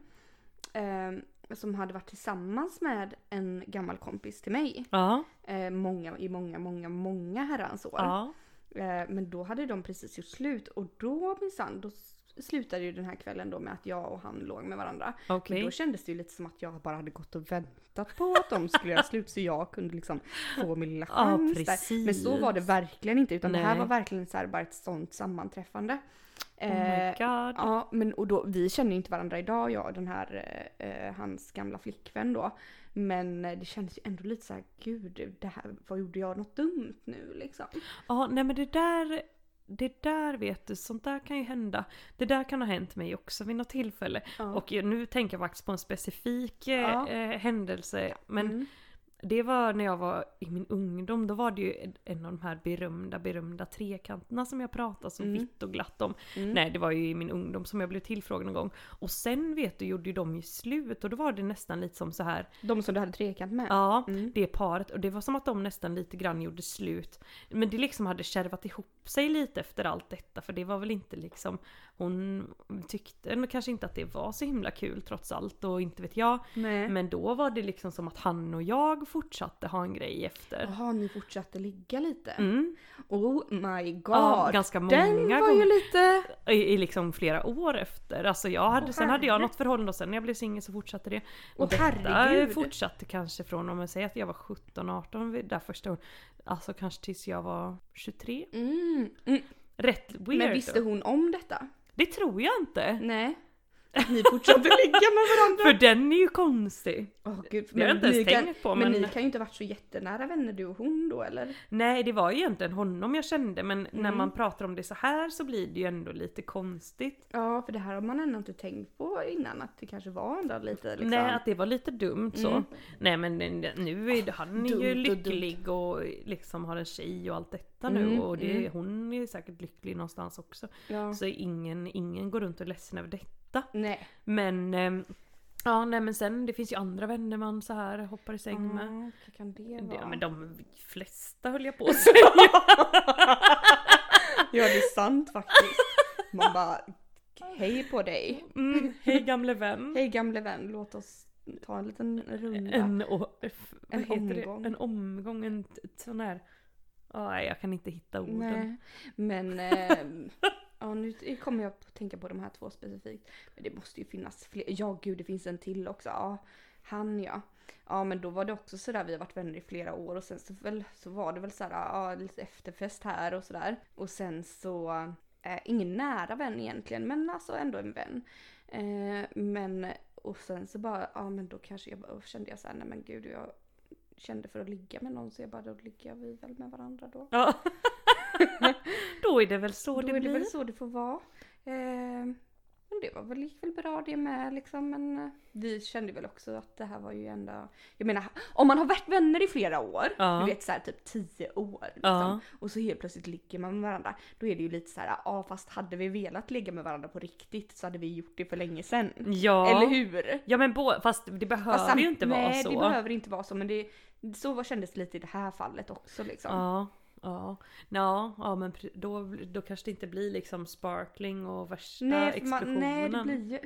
Speaker 2: Eh, som hade varit tillsammans med en gammal kompis till mig.
Speaker 1: Ja.
Speaker 2: Eh, många, i många, många, många herrans år.
Speaker 1: Ja.
Speaker 2: Eh, men då hade de precis gjort slut och då minsann, då slutade ju den här kvällen då med att jag och han låg med varandra.
Speaker 1: Okej.
Speaker 2: Men då kändes det ju lite som att jag bara hade gått och väntat på att de skulle göra slut så jag kunde liksom få min lilla
Speaker 1: Ja,
Speaker 2: chans där.
Speaker 1: precis.
Speaker 2: Men så var det verkligen inte utan det här
Speaker 1: Nej.
Speaker 2: var verkligen så här bara ett sånt sammanträffande.
Speaker 1: Oh my
Speaker 2: Eh,
Speaker 1: god.
Speaker 2: Ja, men och då, vi känner ju inte varandra idag, jag och den här, eh, hans gamla flickvän då. Men eh, det kändes ju ändå lite så här, gud, det här, vad gjorde jag något dumt nu liksom?
Speaker 1: Ja, nej men det där, det där vet du, sånt där kan ju hända. Det där kan ha hänt mig också vid något tillfälle.
Speaker 2: Ja.
Speaker 1: Och nu tänker jag faktiskt på en specifik
Speaker 2: Ja.
Speaker 1: eh, händelse. Men
Speaker 2: Mm.
Speaker 1: Det var när jag var i min ungdom, då var det ju en- av de här berömda, berömda trekanterna som jag pratade så
Speaker 2: Mm.
Speaker 1: vitt och glatt om.
Speaker 2: Mm.
Speaker 1: Nej, det var ju i min ungdom som jag blev tillfrågad någon gång. Och sen vet du, gjorde ju de ju slut och då var det nästan lite som så här.
Speaker 2: De som du hade trekant med?
Speaker 1: ja,
Speaker 2: Mm.
Speaker 1: det paret. Och det var som att de nästan lite grann gjorde slut. Men det liksom hade kärvat ihop sig lite efter allt detta, för det var väl inte liksom, hon tyckte nog kanske inte att det var så himla kul trots allt och inte vet jag.
Speaker 2: Nej.
Speaker 1: Men då var det liksom som att han och jag fortsatte ha en grej efter.
Speaker 2: Jaha, ni fortsatte ligga lite?
Speaker 1: Mm.
Speaker 2: Oh my god!
Speaker 1: Ja, ganska många
Speaker 2: Den var
Speaker 1: gånger.
Speaker 2: ju lite...
Speaker 1: I, I liksom flera år efter. Alltså jag hade,
Speaker 2: Åh,
Speaker 1: sen hade jag något förhållande och sen när jag blev singel så fortsatte det. Och
Speaker 2: Åh,
Speaker 1: detta
Speaker 2: herregud.
Speaker 1: fortsatte kanske från, om man säger att jag var 17-18 vid- där första året. Alltså kanske tills jag var 23.
Speaker 2: Mm. Mm.
Speaker 1: Rätt weird.
Speaker 2: Men visste hon om detta?
Speaker 1: Det tror jag inte.
Speaker 2: Nej. Att ni fortsatte ligga med varandra?
Speaker 1: För den är ju konstig.
Speaker 2: Åh gud,
Speaker 1: har jag inte ens
Speaker 2: kan,
Speaker 1: tänkt på,
Speaker 2: men...
Speaker 1: men-
Speaker 2: ni kan ju inte ha varit så jättenära vänner du och hon då eller?
Speaker 1: Nej det var ju egentligen honom jag kände men när
Speaker 2: Mm.
Speaker 1: man pratar om det så här så blir det ju ändå lite konstigt.
Speaker 2: Ja, för det här har man ändå inte tänkt på innan att det kanske var ändå lite liksom.
Speaker 1: Nej att det var lite dumt så.
Speaker 2: Mm.
Speaker 1: Nej men nu är det, han är
Speaker 2: Dumt
Speaker 1: ju
Speaker 2: och
Speaker 1: lycklig och, liksom har en tjej och allt detta nu
Speaker 2: Mm,
Speaker 1: och det,
Speaker 2: mm.
Speaker 1: hon är säkert lycklig någonstans också.
Speaker 2: Ja.
Speaker 1: Så ingen, ingen går runt och är ledsen över detta.
Speaker 2: Nej.
Speaker 1: Men ehm, Ja nej men sen det finns ju andra vänner man så här hoppar i säng med.
Speaker 2: Ja, vad kan det vara?
Speaker 1: men de flesta höll jag på att säga.
Speaker 2: Ja det är sant faktiskt. Man bara, hej på dig.
Speaker 1: Mm, hej gamle vän.
Speaker 2: Hej gamle vän, låt oss ta en liten runda.
Speaker 1: En, vad
Speaker 2: En omgång.
Speaker 1: Det? En omgång, en sån här... Ja, nej jag kan inte hitta orden.
Speaker 2: Nej, men ehm, ja, nu kommer jag att tänka på de här två specifikt. Men det måste ju finnas fler. Ja gud, det finns en till också. Ja, han ja. Ja men då var det också sådär, vi har varit vänner i flera år och sen så, väl, så var det väl sådär, ja lite efterfest här och sådär. Och sen så, eh, ingen nära vän egentligen men alltså ändå en vän. Eh, men och sen så bara, ja men då kanske jag bara, kände jag såhär, nej men gud jag kände för att ligga med någon så jag bara, då ligger vi väl med varandra då.
Speaker 1: Ja. Då är det väl så
Speaker 2: Då
Speaker 1: det
Speaker 2: är det
Speaker 1: blir.
Speaker 2: väl så det får vara. Eh, men det var väl, gick väl bra det med liksom. Men eh, vi kände väl också att det här var ju ändå... Jag menar, om man har varit vänner i flera år,
Speaker 1: Ja.
Speaker 2: du vet såhär typ tio år liksom,
Speaker 1: Ja.
Speaker 2: och så helt plötsligt ligger man med varandra. Då är det ju lite så här, ja fast hade vi velat ligga med varandra på riktigt så hade vi gjort det för länge sedan.
Speaker 1: Ja.
Speaker 2: Eller hur?
Speaker 1: Ja men bo, fast det behöver
Speaker 2: Fast
Speaker 1: ju inte vara
Speaker 2: nej,
Speaker 1: så.
Speaker 2: det behöver inte vara så men det, så kändes det lite i det här fallet också liksom.
Speaker 1: Ja. Ja, ja, ja men då, då kanske det inte blir liksom sparkling och värsta
Speaker 2: Nej,
Speaker 1: explosionen.
Speaker 2: man, nej det blir ju...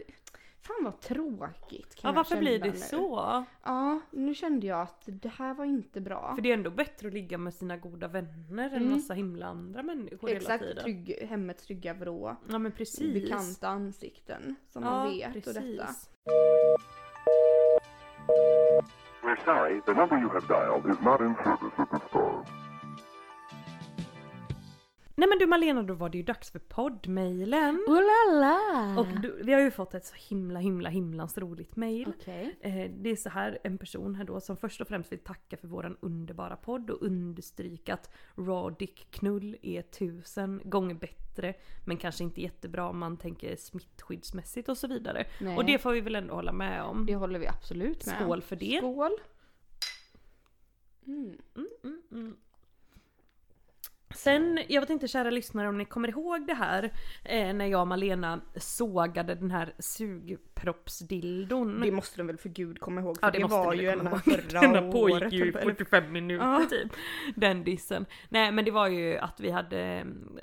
Speaker 2: Fan vad tråkigt. kan
Speaker 1: ja
Speaker 2: jag
Speaker 1: varför blir det
Speaker 2: nu.
Speaker 1: så?
Speaker 2: Ja, nu kände jag att det här var inte bra.
Speaker 1: För det är ändå bättre att ligga med sina goda vänner än
Speaker 2: Mm.
Speaker 1: massa himla andra människor hela
Speaker 2: Exakt,
Speaker 1: tiden.
Speaker 2: trygg, hemmets trygga vrå.
Speaker 1: Ja men precis.
Speaker 2: Bekanta ansikten som
Speaker 1: ja,
Speaker 2: man vet
Speaker 1: precis.
Speaker 2: och detta.
Speaker 4: We're sorry, the number you have dialed is not in service at this time.
Speaker 1: Nej men du Malena, då var det ju dags för poddmailen.
Speaker 2: Oh la la!
Speaker 1: Och du, vi har ju fått ett så himla himla himlans roligt mail.
Speaker 2: Okej.
Speaker 1: Eh, det är så här en person här då som först och främst vill tacka för våran underbara podd och understryka att raw dick knull är tusen gånger bättre men kanske inte jättebra om man tänker smittskyddsmässigt och så vidare.
Speaker 2: Nej.
Speaker 1: Och det får vi väl ändå hålla med om.
Speaker 2: Det håller vi absolut med.
Speaker 1: Skål för det.
Speaker 2: Skål! Mm,
Speaker 1: mm, mm. Sen, jag vet inte kära lyssnare om ni kommer ihåg det här eh, när jag och Malena sågade den här sugproppsdildon.
Speaker 2: Det måste de väl för gud komma ihåg för
Speaker 1: Ja
Speaker 2: det,
Speaker 1: det
Speaker 2: var ju
Speaker 1: väl
Speaker 2: en
Speaker 1: komma
Speaker 2: här
Speaker 1: ihåg.
Speaker 2: förra
Speaker 1: pågick
Speaker 2: året.
Speaker 1: ju i
Speaker 2: eller-
Speaker 1: 45 minuter
Speaker 2: Ja.
Speaker 1: typ. Den dissen. Nej men det var ju att vi hade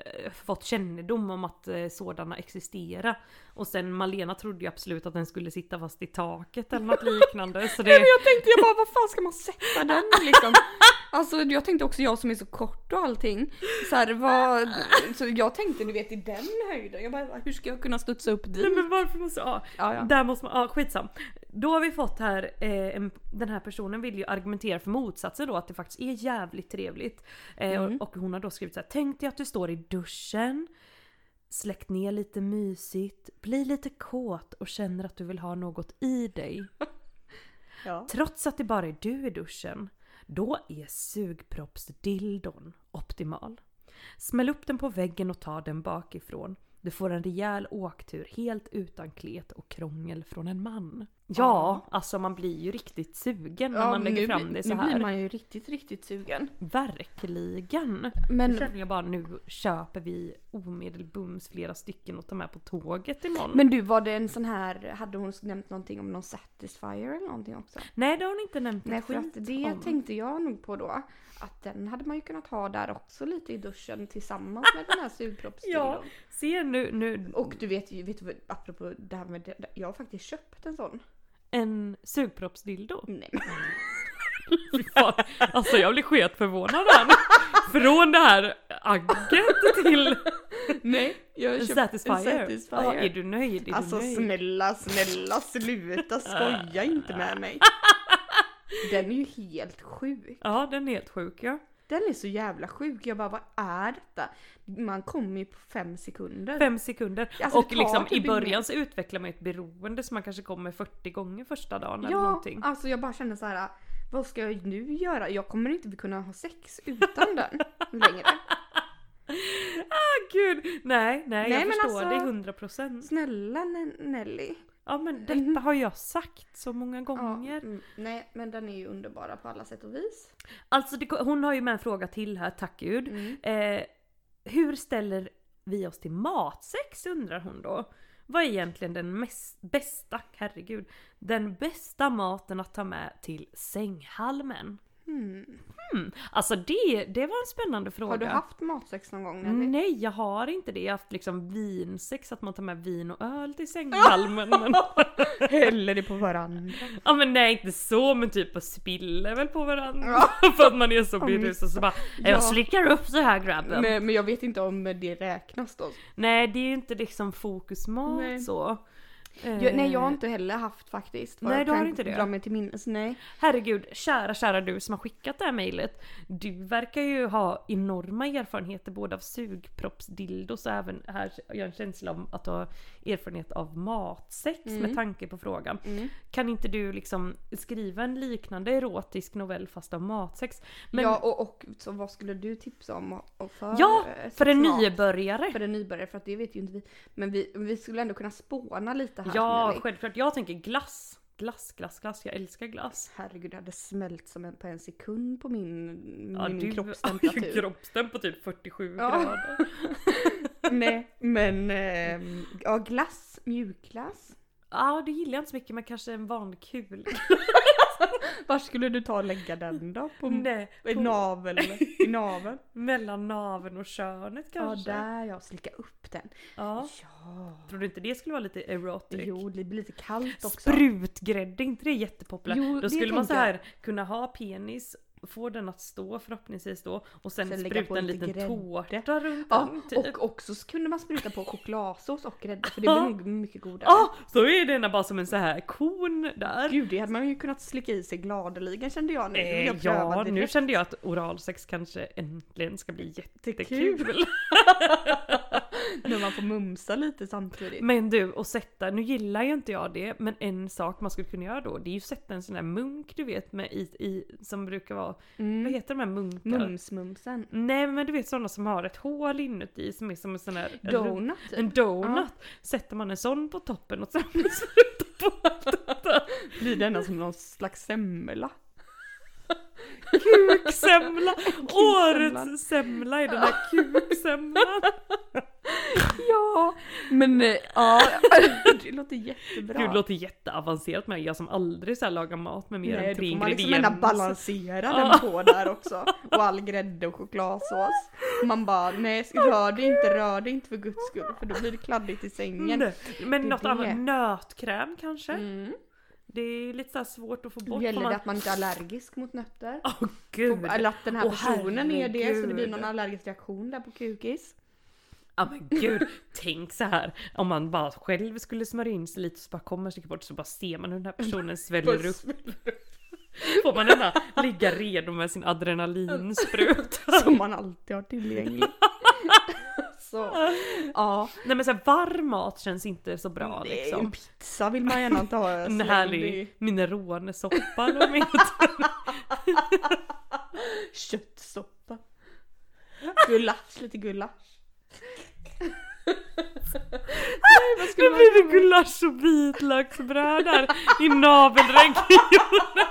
Speaker 1: eh, fått kännedom om att eh, sådana existerar. Och sen Malena trodde ju absolut att den skulle sitta fast i taket eller något liknande. Så
Speaker 2: Nej, men
Speaker 1: det,
Speaker 2: jag tänkte jag bara, vad fan ska man sätta den liksom? Alltså jag tänkte också jag som är så kort och allting. Så, här, vad, så jag tänkte ni vet i den höjden. Jag bara, hur ska jag kunna studsa upp dit?
Speaker 1: Nej men varför måste ja,
Speaker 2: Ja, ja.
Speaker 1: Där måste man, ja skitsam. Då har vi fått här, eh, en, den här personen vill ju argumentera för motsatsen då att det faktiskt är jävligt trevligt. Eh,
Speaker 2: Mm.
Speaker 1: och, och hon har då skrivit så här: tänk dig att du står i duschen, släckt ner lite mysigt, blir lite kåt och känner att du vill ha något i dig.
Speaker 2: Ja.
Speaker 1: Trots att det bara är du i duschen, då är sugproppsdildon optimal. Smäll upp den på väggen och ta den bakifrån. Du får en rejäl åktur helt utan klet och krångel från en man. Ja, alltså man blir ju riktigt sugen när man lägger
Speaker 2: nu,
Speaker 1: fram det så
Speaker 2: Nu blir
Speaker 1: här.
Speaker 2: man ju riktigt, riktigt sugen.
Speaker 1: Verkligen!
Speaker 2: Men
Speaker 1: känner jag bara nu köper vi omedelbums flera stycken och tar med på tåget imorgon.
Speaker 2: Men du, var det en sån här, hade hon nämnt någonting om någon Satisfyer eller någonting också?
Speaker 1: Nej det har hon inte nämnt
Speaker 2: Nej för att det
Speaker 1: om.
Speaker 2: tänkte jag nog på då. Att den hade man ju kunnat ha där också lite i duschen tillsammans med den här sugproppsdildon.
Speaker 1: Ja, se nu, nu
Speaker 2: Och du vet ju, vet du apropå det här med jag har faktiskt köpt en sån.
Speaker 1: En sugproppsdildo.
Speaker 2: Nej.
Speaker 1: Fan. Alltså jag blir sketförvånad här nu. Från det här agget till
Speaker 2: Nej, jag har
Speaker 1: en
Speaker 2: köpt
Speaker 1: satisfier.
Speaker 2: en Satisfyer.
Speaker 1: Ja, är du nöjd? Är
Speaker 2: alltså
Speaker 1: du nöjd?
Speaker 2: snälla, snälla sluta skoja inte med mig. Den är ju helt sjuk.
Speaker 1: Ja den är helt sjuk ja.
Speaker 2: Den är så jävla sjuk. Jag bara, vad är detta? Man kommer ju på fem sekunder.
Speaker 1: Fem sekunder.
Speaker 2: Alltså,
Speaker 1: och liksom
Speaker 2: typ
Speaker 1: i början så utvecklar man ett beroende så man kanske kommer 40 gånger första dagen eller
Speaker 2: Ja,
Speaker 1: någonting.
Speaker 2: alltså jag bara känner så här. Vad ska jag nu göra? Jag kommer inte kunna ha sex utan den längre.
Speaker 1: Ah gud! Nej, nej, jag
Speaker 2: Nej, men
Speaker 1: förstår
Speaker 2: alltså-
Speaker 1: dig 100%.
Speaker 2: Snälla Nelly.
Speaker 1: Ja men detta har jag sagt så många
Speaker 2: Ja,
Speaker 1: gånger.
Speaker 2: mm, nej, men den är ju underbara på alla sätt och vis.
Speaker 1: Alltså det, hon har ju med en fråga till här, tack gud.
Speaker 2: Mm.
Speaker 1: Eh, hur ställer vi oss till matsex undrar hon då. Vad är egentligen den mest, bästa, herregud, den bästa maten att ta med till sänghalmen?
Speaker 2: Hmm.
Speaker 1: Hmm, alltså det, det var en spännande fråga.
Speaker 2: Har du haft matsex någon gång Nelly?
Speaker 1: Nej jag har inte det, jag har haft liksom vinsex, att man tar med vin och öl till sänghalmen. men,
Speaker 2: Häller det på varandra.
Speaker 1: ja men nej inte så men typ och spiller väl på varandra. För att man är så berusad så bara
Speaker 2: Ja.
Speaker 1: jag slickar upp så här grabben.
Speaker 2: Men, men jag vet inte om det räknas då.
Speaker 1: Nej det är ju inte liksom fokusmat
Speaker 2: Nej.
Speaker 1: så.
Speaker 2: Jag, nej jag har
Speaker 1: Eh,
Speaker 2: inte heller haft faktiskt.
Speaker 1: Nej, du har inte det?
Speaker 2: Dra mig till minnes, nej.
Speaker 1: Herregud, kära kära du som har skickat det här mejlet. Du verkar ju ha enorma erfarenheter både av sugproppsdildos och även här har jag en känsla av att du har erfarenhet av matsex med tanke på frågan.
Speaker 2: Mm.
Speaker 1: Kan inte du liksom skriva en liknande erotisk novell fast av matsex? Men
Speaker 2: Ja och, och så vad skulle du tipsa om för?
Speaker 1: ja,
Speaker 2: eh,
Speaker 1: för en nybörjare!
Speaker 2: För en nybörjare, för att det vet ju inte vi. Men vi, vi skulle ändå kunna spåna lite här.
Speaker 1: Ja,
Speaker 2: Nelly.
Speaker 1: självklart. Jag tänker glass. Glass, glass, glass. Jag älskar glass.
Speaker 2: Herregud, det hade smält som en på en sekund på min,
Speaker 1: Ja,
Speaker 2: min
Speaker 1: du
Speaker 2: kroppstemperatur.
Speaker 1: kroppstemp på typ 47
Speaker 2: Ja.
Speaker 1: grader.
Speaker 2: Nej, men ehm, ja, glass, mjukglass.
Speaker 1: Ja, det gillar jag inte så mycket men kanske en vanlig kul.
Speaker 2: Var skulle du ta och lägga den då? På,
Speaker 1: Nej,
Speaker 2: I
Speaker 1: på-
Speaker 2: navel? I naveln?
Speaker 1: Mellan naveln och könet
Speaker 2: Ja,
Speaker 1: kanske?
Speaker 2: där ja, slicka upp den.
Speaker 1: Ja.
Speaker 2: Ja.
Speaker 1: Tror du inte det skulle vara lite erotic?
Speaker 2: Jo, det blir lite kallt också.
Speaker 1: Sprutgrädde, inte det jättepopulärt?
Speaker 2: Jo,
Speaker 1: då skulle man så här kunna ha penis, få den att stå förhoppningsvis då och sen, spruta en
Speaker 2: lite
Speaker 1: liten
Speaker 2: grädde.
Speaker 1: tårta runt
Speaker 2: Ja,
Speaker 1: den typ.
Speaker 2: och också så kunde man spruta på chokladsås och grädde för det blir nog mycket godare.
Speaker 1: Ja, så är den bara som en så här kon där.
Speaker 2: Gud, det hade man ju kunnat slicka i sig gladeligen kände jag nu. Vill jag
Speaker 1: ja, nu kände jag att oralsex kanske äntligen ska bli jättekul.
Speaker 2: När man får mumsa lite samtidigt.
Speaker 1: Men du, och sätta, nu gillar ju inte jag det, men en sak man skulle kunna göra då, det är ju sätta en sån här munk du vet med i, i som brukar vara, vad heter de här munkar?
Speaker 2: Mumsmumsen.
Speaker 1: Nej men du vet sådana som har ett hål inuti som är som en sån här
Speaker 2: Donut typ.
Speaker 1: En donut! Sätter man en sån på toppen och sen sprutar på allt detta.
Speaker 2: Blir denna som någon slags semla.
Speaker 1: Kuksemla! Årets semla är den här kuksemlan!
Speaker 2: Ja, men eh, ja, det låter jättebra.
Speaker 1: Gud det låter jätteavancerat med jag som aldrig så lagar mat med mer
Speaker 2: Nej,
Speaker 1: än tre
Speaker 2: då får man liksom
Speaker 1: ingredienser.
Speaker 2: balansera den på där också. Och all grädde och chokladsås. Man bara, nej rör det inte, rör det inte för guds skull. För då blir det kladdigt i sängen.
Speaker 1: Nej, Men
Speaker 2: Det är
Speaker 1: något
Speaker 2: det.
Speaker 1: annat, nötkräm kanske?
Speaker 2: Mm.
Speaker 1: Det är lite så svårt att få bort.
Speaker 2: Gäller det
Speaker 1: man...
Speaker 2: att man inte är allergisk mot nötter?
Speaker 1: Åh gud!
Speaker 2: Eller att den här
Speaker 1: Åh,
Speaker 2: personen är det så det blir
Speaker 1: herregud.
Speaker 2: någon allergisk reaktion där på kukis.
Speaker 1: Ja men gud, tänk så här om man bara själv skulle smörja in sig lite och så bara kommer sig bort så bara ser man hur den här personen sväller upp. Får man denna ligga redo med sin adrenalinspruta.
Speaker 2: Som man alltid har tillgänglig. så, ja.
Speaker 1: Nej men så här, varm mat känns inte så bra
Speaker 2: Nej,
Speaker 1: liksom.
Speaker 2: En pizza vill man gärna ta.
Speaker 1: En
Speaker 2: slängd
Speaker 1: härlig mineronesoppa eller vad heter.
Speaker 2: Köttsoppa. Gulasch, lite gulasch.
Speaker 1: Nu blir det gulasch och vitlöksbröd där i navelregionen.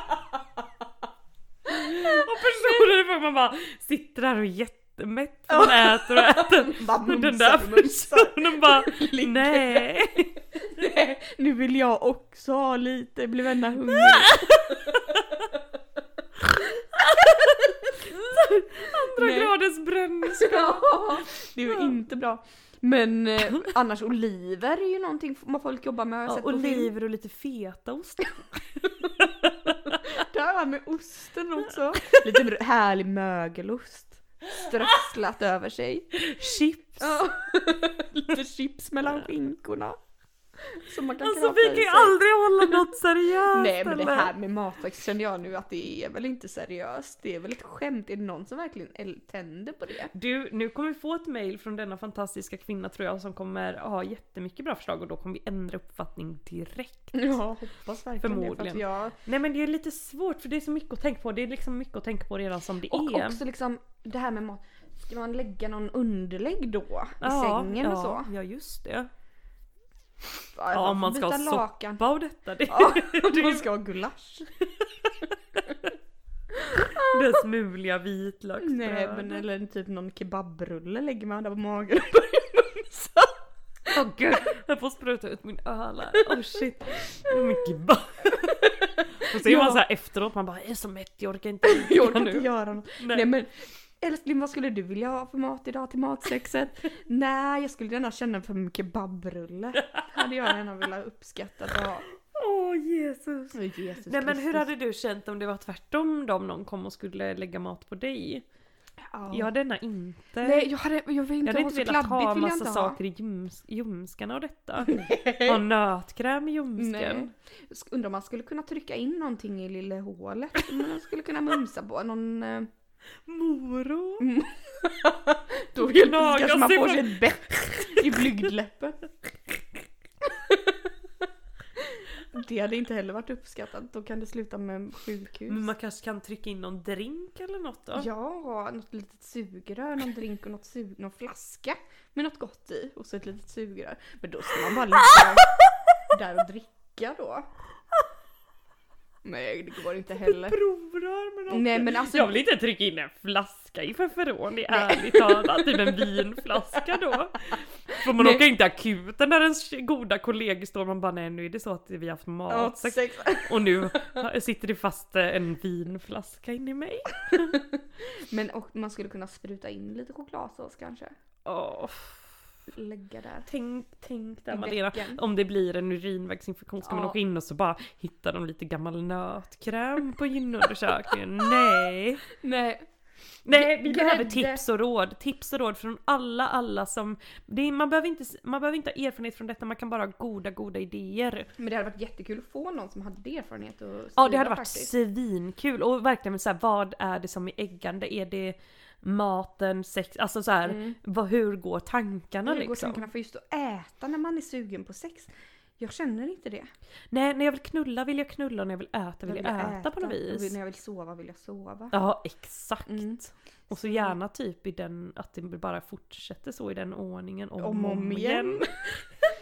Speaker 1: Och personer för man bara sitter där och är jättemätt för man äter och äter.
Speaker 2: Bara
Speaker 1: Och den där personen bara nej.
Speaker 2: Nej, nu vill jag också ha lite, blev ända hungrig.
Speaker 1: Andra
Speaker 2: Nej.
Speaker 1: gradens brännskada.
Speaker 2: Ja, det är ju inte bra. Men eh, annars oliver är ju någonting man folk jobbar med har jag
Speaker 1: Ja,
Speaker 2: sett på film.
Speaker 1: oliver och lite fetaost.
Speaker 2: Det här med osten också. Lite härlig mögelost. Strösslat över sig.
Speaker 1: Chips.
Speaker 2: Ja. Lite chips mellan skinkorna. Som man kan
Speaker 1: Alltså vi kan ju aldrig hålla något seriöst
Speaker 2: Nej men det här med matväxt känner jag nu att det är väl inte seriöst. Det är väl ett skämt. Är det någon som verkligen tänder på det?
Speaker 1: Du, nu kommer vi få ett mail från denna fantastiska kvinna tror jag som kommer ha jättemycket bra förslag och då kommer vi ändra uppfattning direkt.
Speaker 2: Ja, hoppas verkligen det. För
Speaker 1: Förmodligen.
Speaker 2: jag...
Speaker 1: Nej men det är lite svårt för det är så mycket att tänka på. Det är liksom mycket att tänka på redan som det
Speaker 2: Och
Speaker 1: är.
Speaker 2: också liksom det här med mat. Ska man lägga någon underlägg då? I
Speaker 1: ja,
Speaker 2: sängen
Speaker 1: ja,
Speaker 2: och så?
Speaker 1: Ja just det.
Speaker 2: Ja,
Speaker 1: man ska ha
Speaker 2: lakan.
Speaker 1: soppa och detta. Det,
Speaker 2: Ja,
Speaker 1: det
Speaker 2: man ska ha gulasch.
Speaker 1: det smuliga vitlöksbrödet.
Speaker 2: Nej men eller typ någon kebabrulle lägger man där på magen och börjar mumsa.
Speaker 1: Åh gud, jag får spruta ut min öl här. Oh shit. Det är mycket ba- Och så är
Speaker 2: Ja.
Speaker 1: man så här efteråt, man bara jag är så mätt, jag orkar inte
Speaker 2: Jag orkar
Speaker 1: nu.
Speaker 2: inte göra något.
Speaker 1: Nej.
Speaker 2: Nej men älskling vad skulle du vilja ha för mat idag till matsexet? Nej jag skulle gärna känna för en kebabrulle. Hade jag gärna velat uppskatta att ha.
Speaker 1: Åh Jesus.
Speaker 2: Åh, Jesus
Speaker 1: Nej men hur hade du känt om det var tvärtom då om någon kom och skulle lägga mat på dig?
Speaker 2: Ja.
Speaker 1: Jag denna inte.
Speaker 2: Nej jag hade, jag vill inte
Speaker 1: jag hade
Speaker 2: ha
Speaker 1: inte velat ha
Speaker 2: jag
Speaker 1: massa saker i ljums, ljumskarna och detta. Ha nötkräm i ljumsken.
Speaker 2: Undrar om man skulle kunna trycka in någonting i lilla hålet man skulle kunna mumsa på. Någon... eh,
Speaker 1: Morot.
Speaker 2: Då kanske man får sig ett bett i blygdläppen. Det hade inte heller varit uppskattat. Då kan det sluta med sjukhus.
Speaker 1: Men man kanske kan trycka in någon drink eller något då?
Speaker 2: Ja, något litet sugrör, någon drink och något sug, någon flaska med något gott i och så ett litet sugrör. Men då ska man bara ligga där och dricka då. Nej, det går inte heller.
Speaker 1: Provrör med något.
Speaker 2: Nej men alltså,
Speaker 1: Jag vill inte trycka in en flaska i feferoni ärligt talat. Typ en vinflaska då. Får man
Speaker 2: Nej.
Speaker 1: åka in till akuten när ens goda kollegor står och man bara nej nu är det så att vi har haft matsex
Speaker 2: sex.
Speaker 1: och nu sitter det fast eh, en vinflaska in i mig.
Speaker 2: Men och man skulle kunna spruta in lite chokladsås kanske.
Speaker 1: Åh,
Speaker 2: Lägga där.
Speaker 1: tänk, tänk där
Speaker 2: I
Speaker 1: Malena.
Speaker 2: bäcken.
Speaker 1: Om det blir en urinvägsinfektion ska man
Speaker 2: Ja.
Speaker 1: åka in och så bara hittar de lite gammal nötkräm på gynundersökningen. Nej.
Speaker 2: Nej.
Speaker 1: Nej, vi
Speaker 2: Grädde.
Speaker 1: behöver tips och råd. Tips och råd från alla, alla som... Det är, man, behöver inte, man behöver inte ha erfarenhet från detta, man kan bara ha goda, goda idéer.
Speaker 2: Men det hade varit jättekul att få någon som hade erfarenhet och
Speaker 1: Ja, det hade varit svinkul. Och verkligen så här, vad är det som är äggande? Är det maten, sex, alltså så här,
Speaker 2: Mm.
Speaker 1: vad, hur går tankarna
Speaker 2: Hur går
Speaker 1: liksom?
Speaker 2: tankarna för just att äta när man är sugen på sex? Jag känner inte det.
Speaker 1: Nej, när jag vill knulla vill jag knulla och när jag vill äta vill jag,
Speaker 2: vill
Speaker 1: äta, på något vis.
Speaker 2: När jag vill sova vill jag sova.
Speaker 1: Ja, exakt.
Speaker 2: Mm.
Speaker 1: Och så gärna typ i den, att det bara fortsätter så i den ordningen om,
Speaker 2: Om och om igen.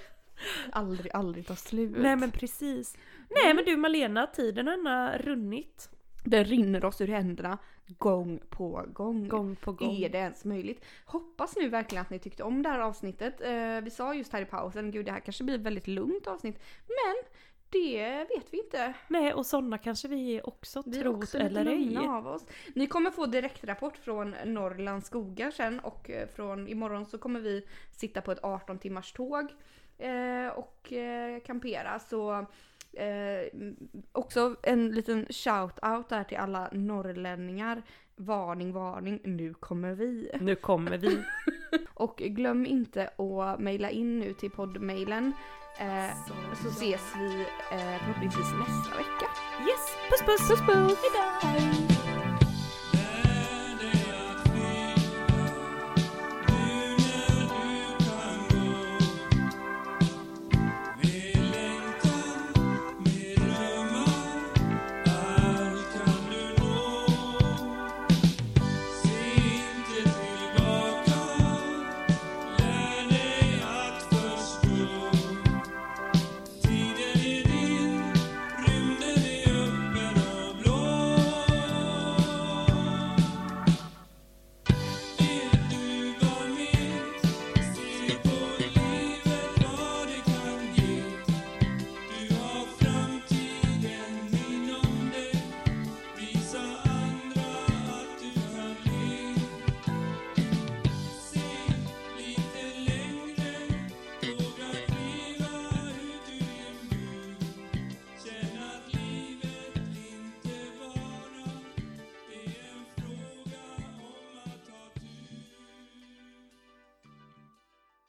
Speaker 2: aldrig, aldrig ta slut.
Speaker 1: Nej men precis. Nej men du Malena, tiden har runnit.
Speaker 2: Det rinner oss ur händerna gång på gång.
Speaker 1: Gång på gång.
Speaker 2: Är det ens möjligt? Hoppas nu verkligen att ni tyckte om det här avsnittet. Eh, vi sa just här i pausen, gud det här kanske blir ett väldigt lugnt avsnitt. Men det vet vi inte.
Speaker 1: Nej och sådana kanske vi också,
Speaker 2: Vi är
Speaker 1: trot
Speaker 2: också
Speaker 1: eller ej.
Speaker 2: av oss. Ni kommer få direktrapport från Norrlands skogar sen och eh, från imorgon så kommer vi sitta på ett 18 timmars tåg eh, och eh, kampera. Så eh, också en liten shout-out där till alla norrlänningar. Varning, varning, nu kommer vi.
Speaker 1: Nu kommer vi.
Speaker 2: Och glöm inte att mejla in nu till poddmailen. Eh, så ses vi eh, förhoppningsvis nästa vecka.
Speaker 1: Yes, puss puss! Puss puss! Hejdå!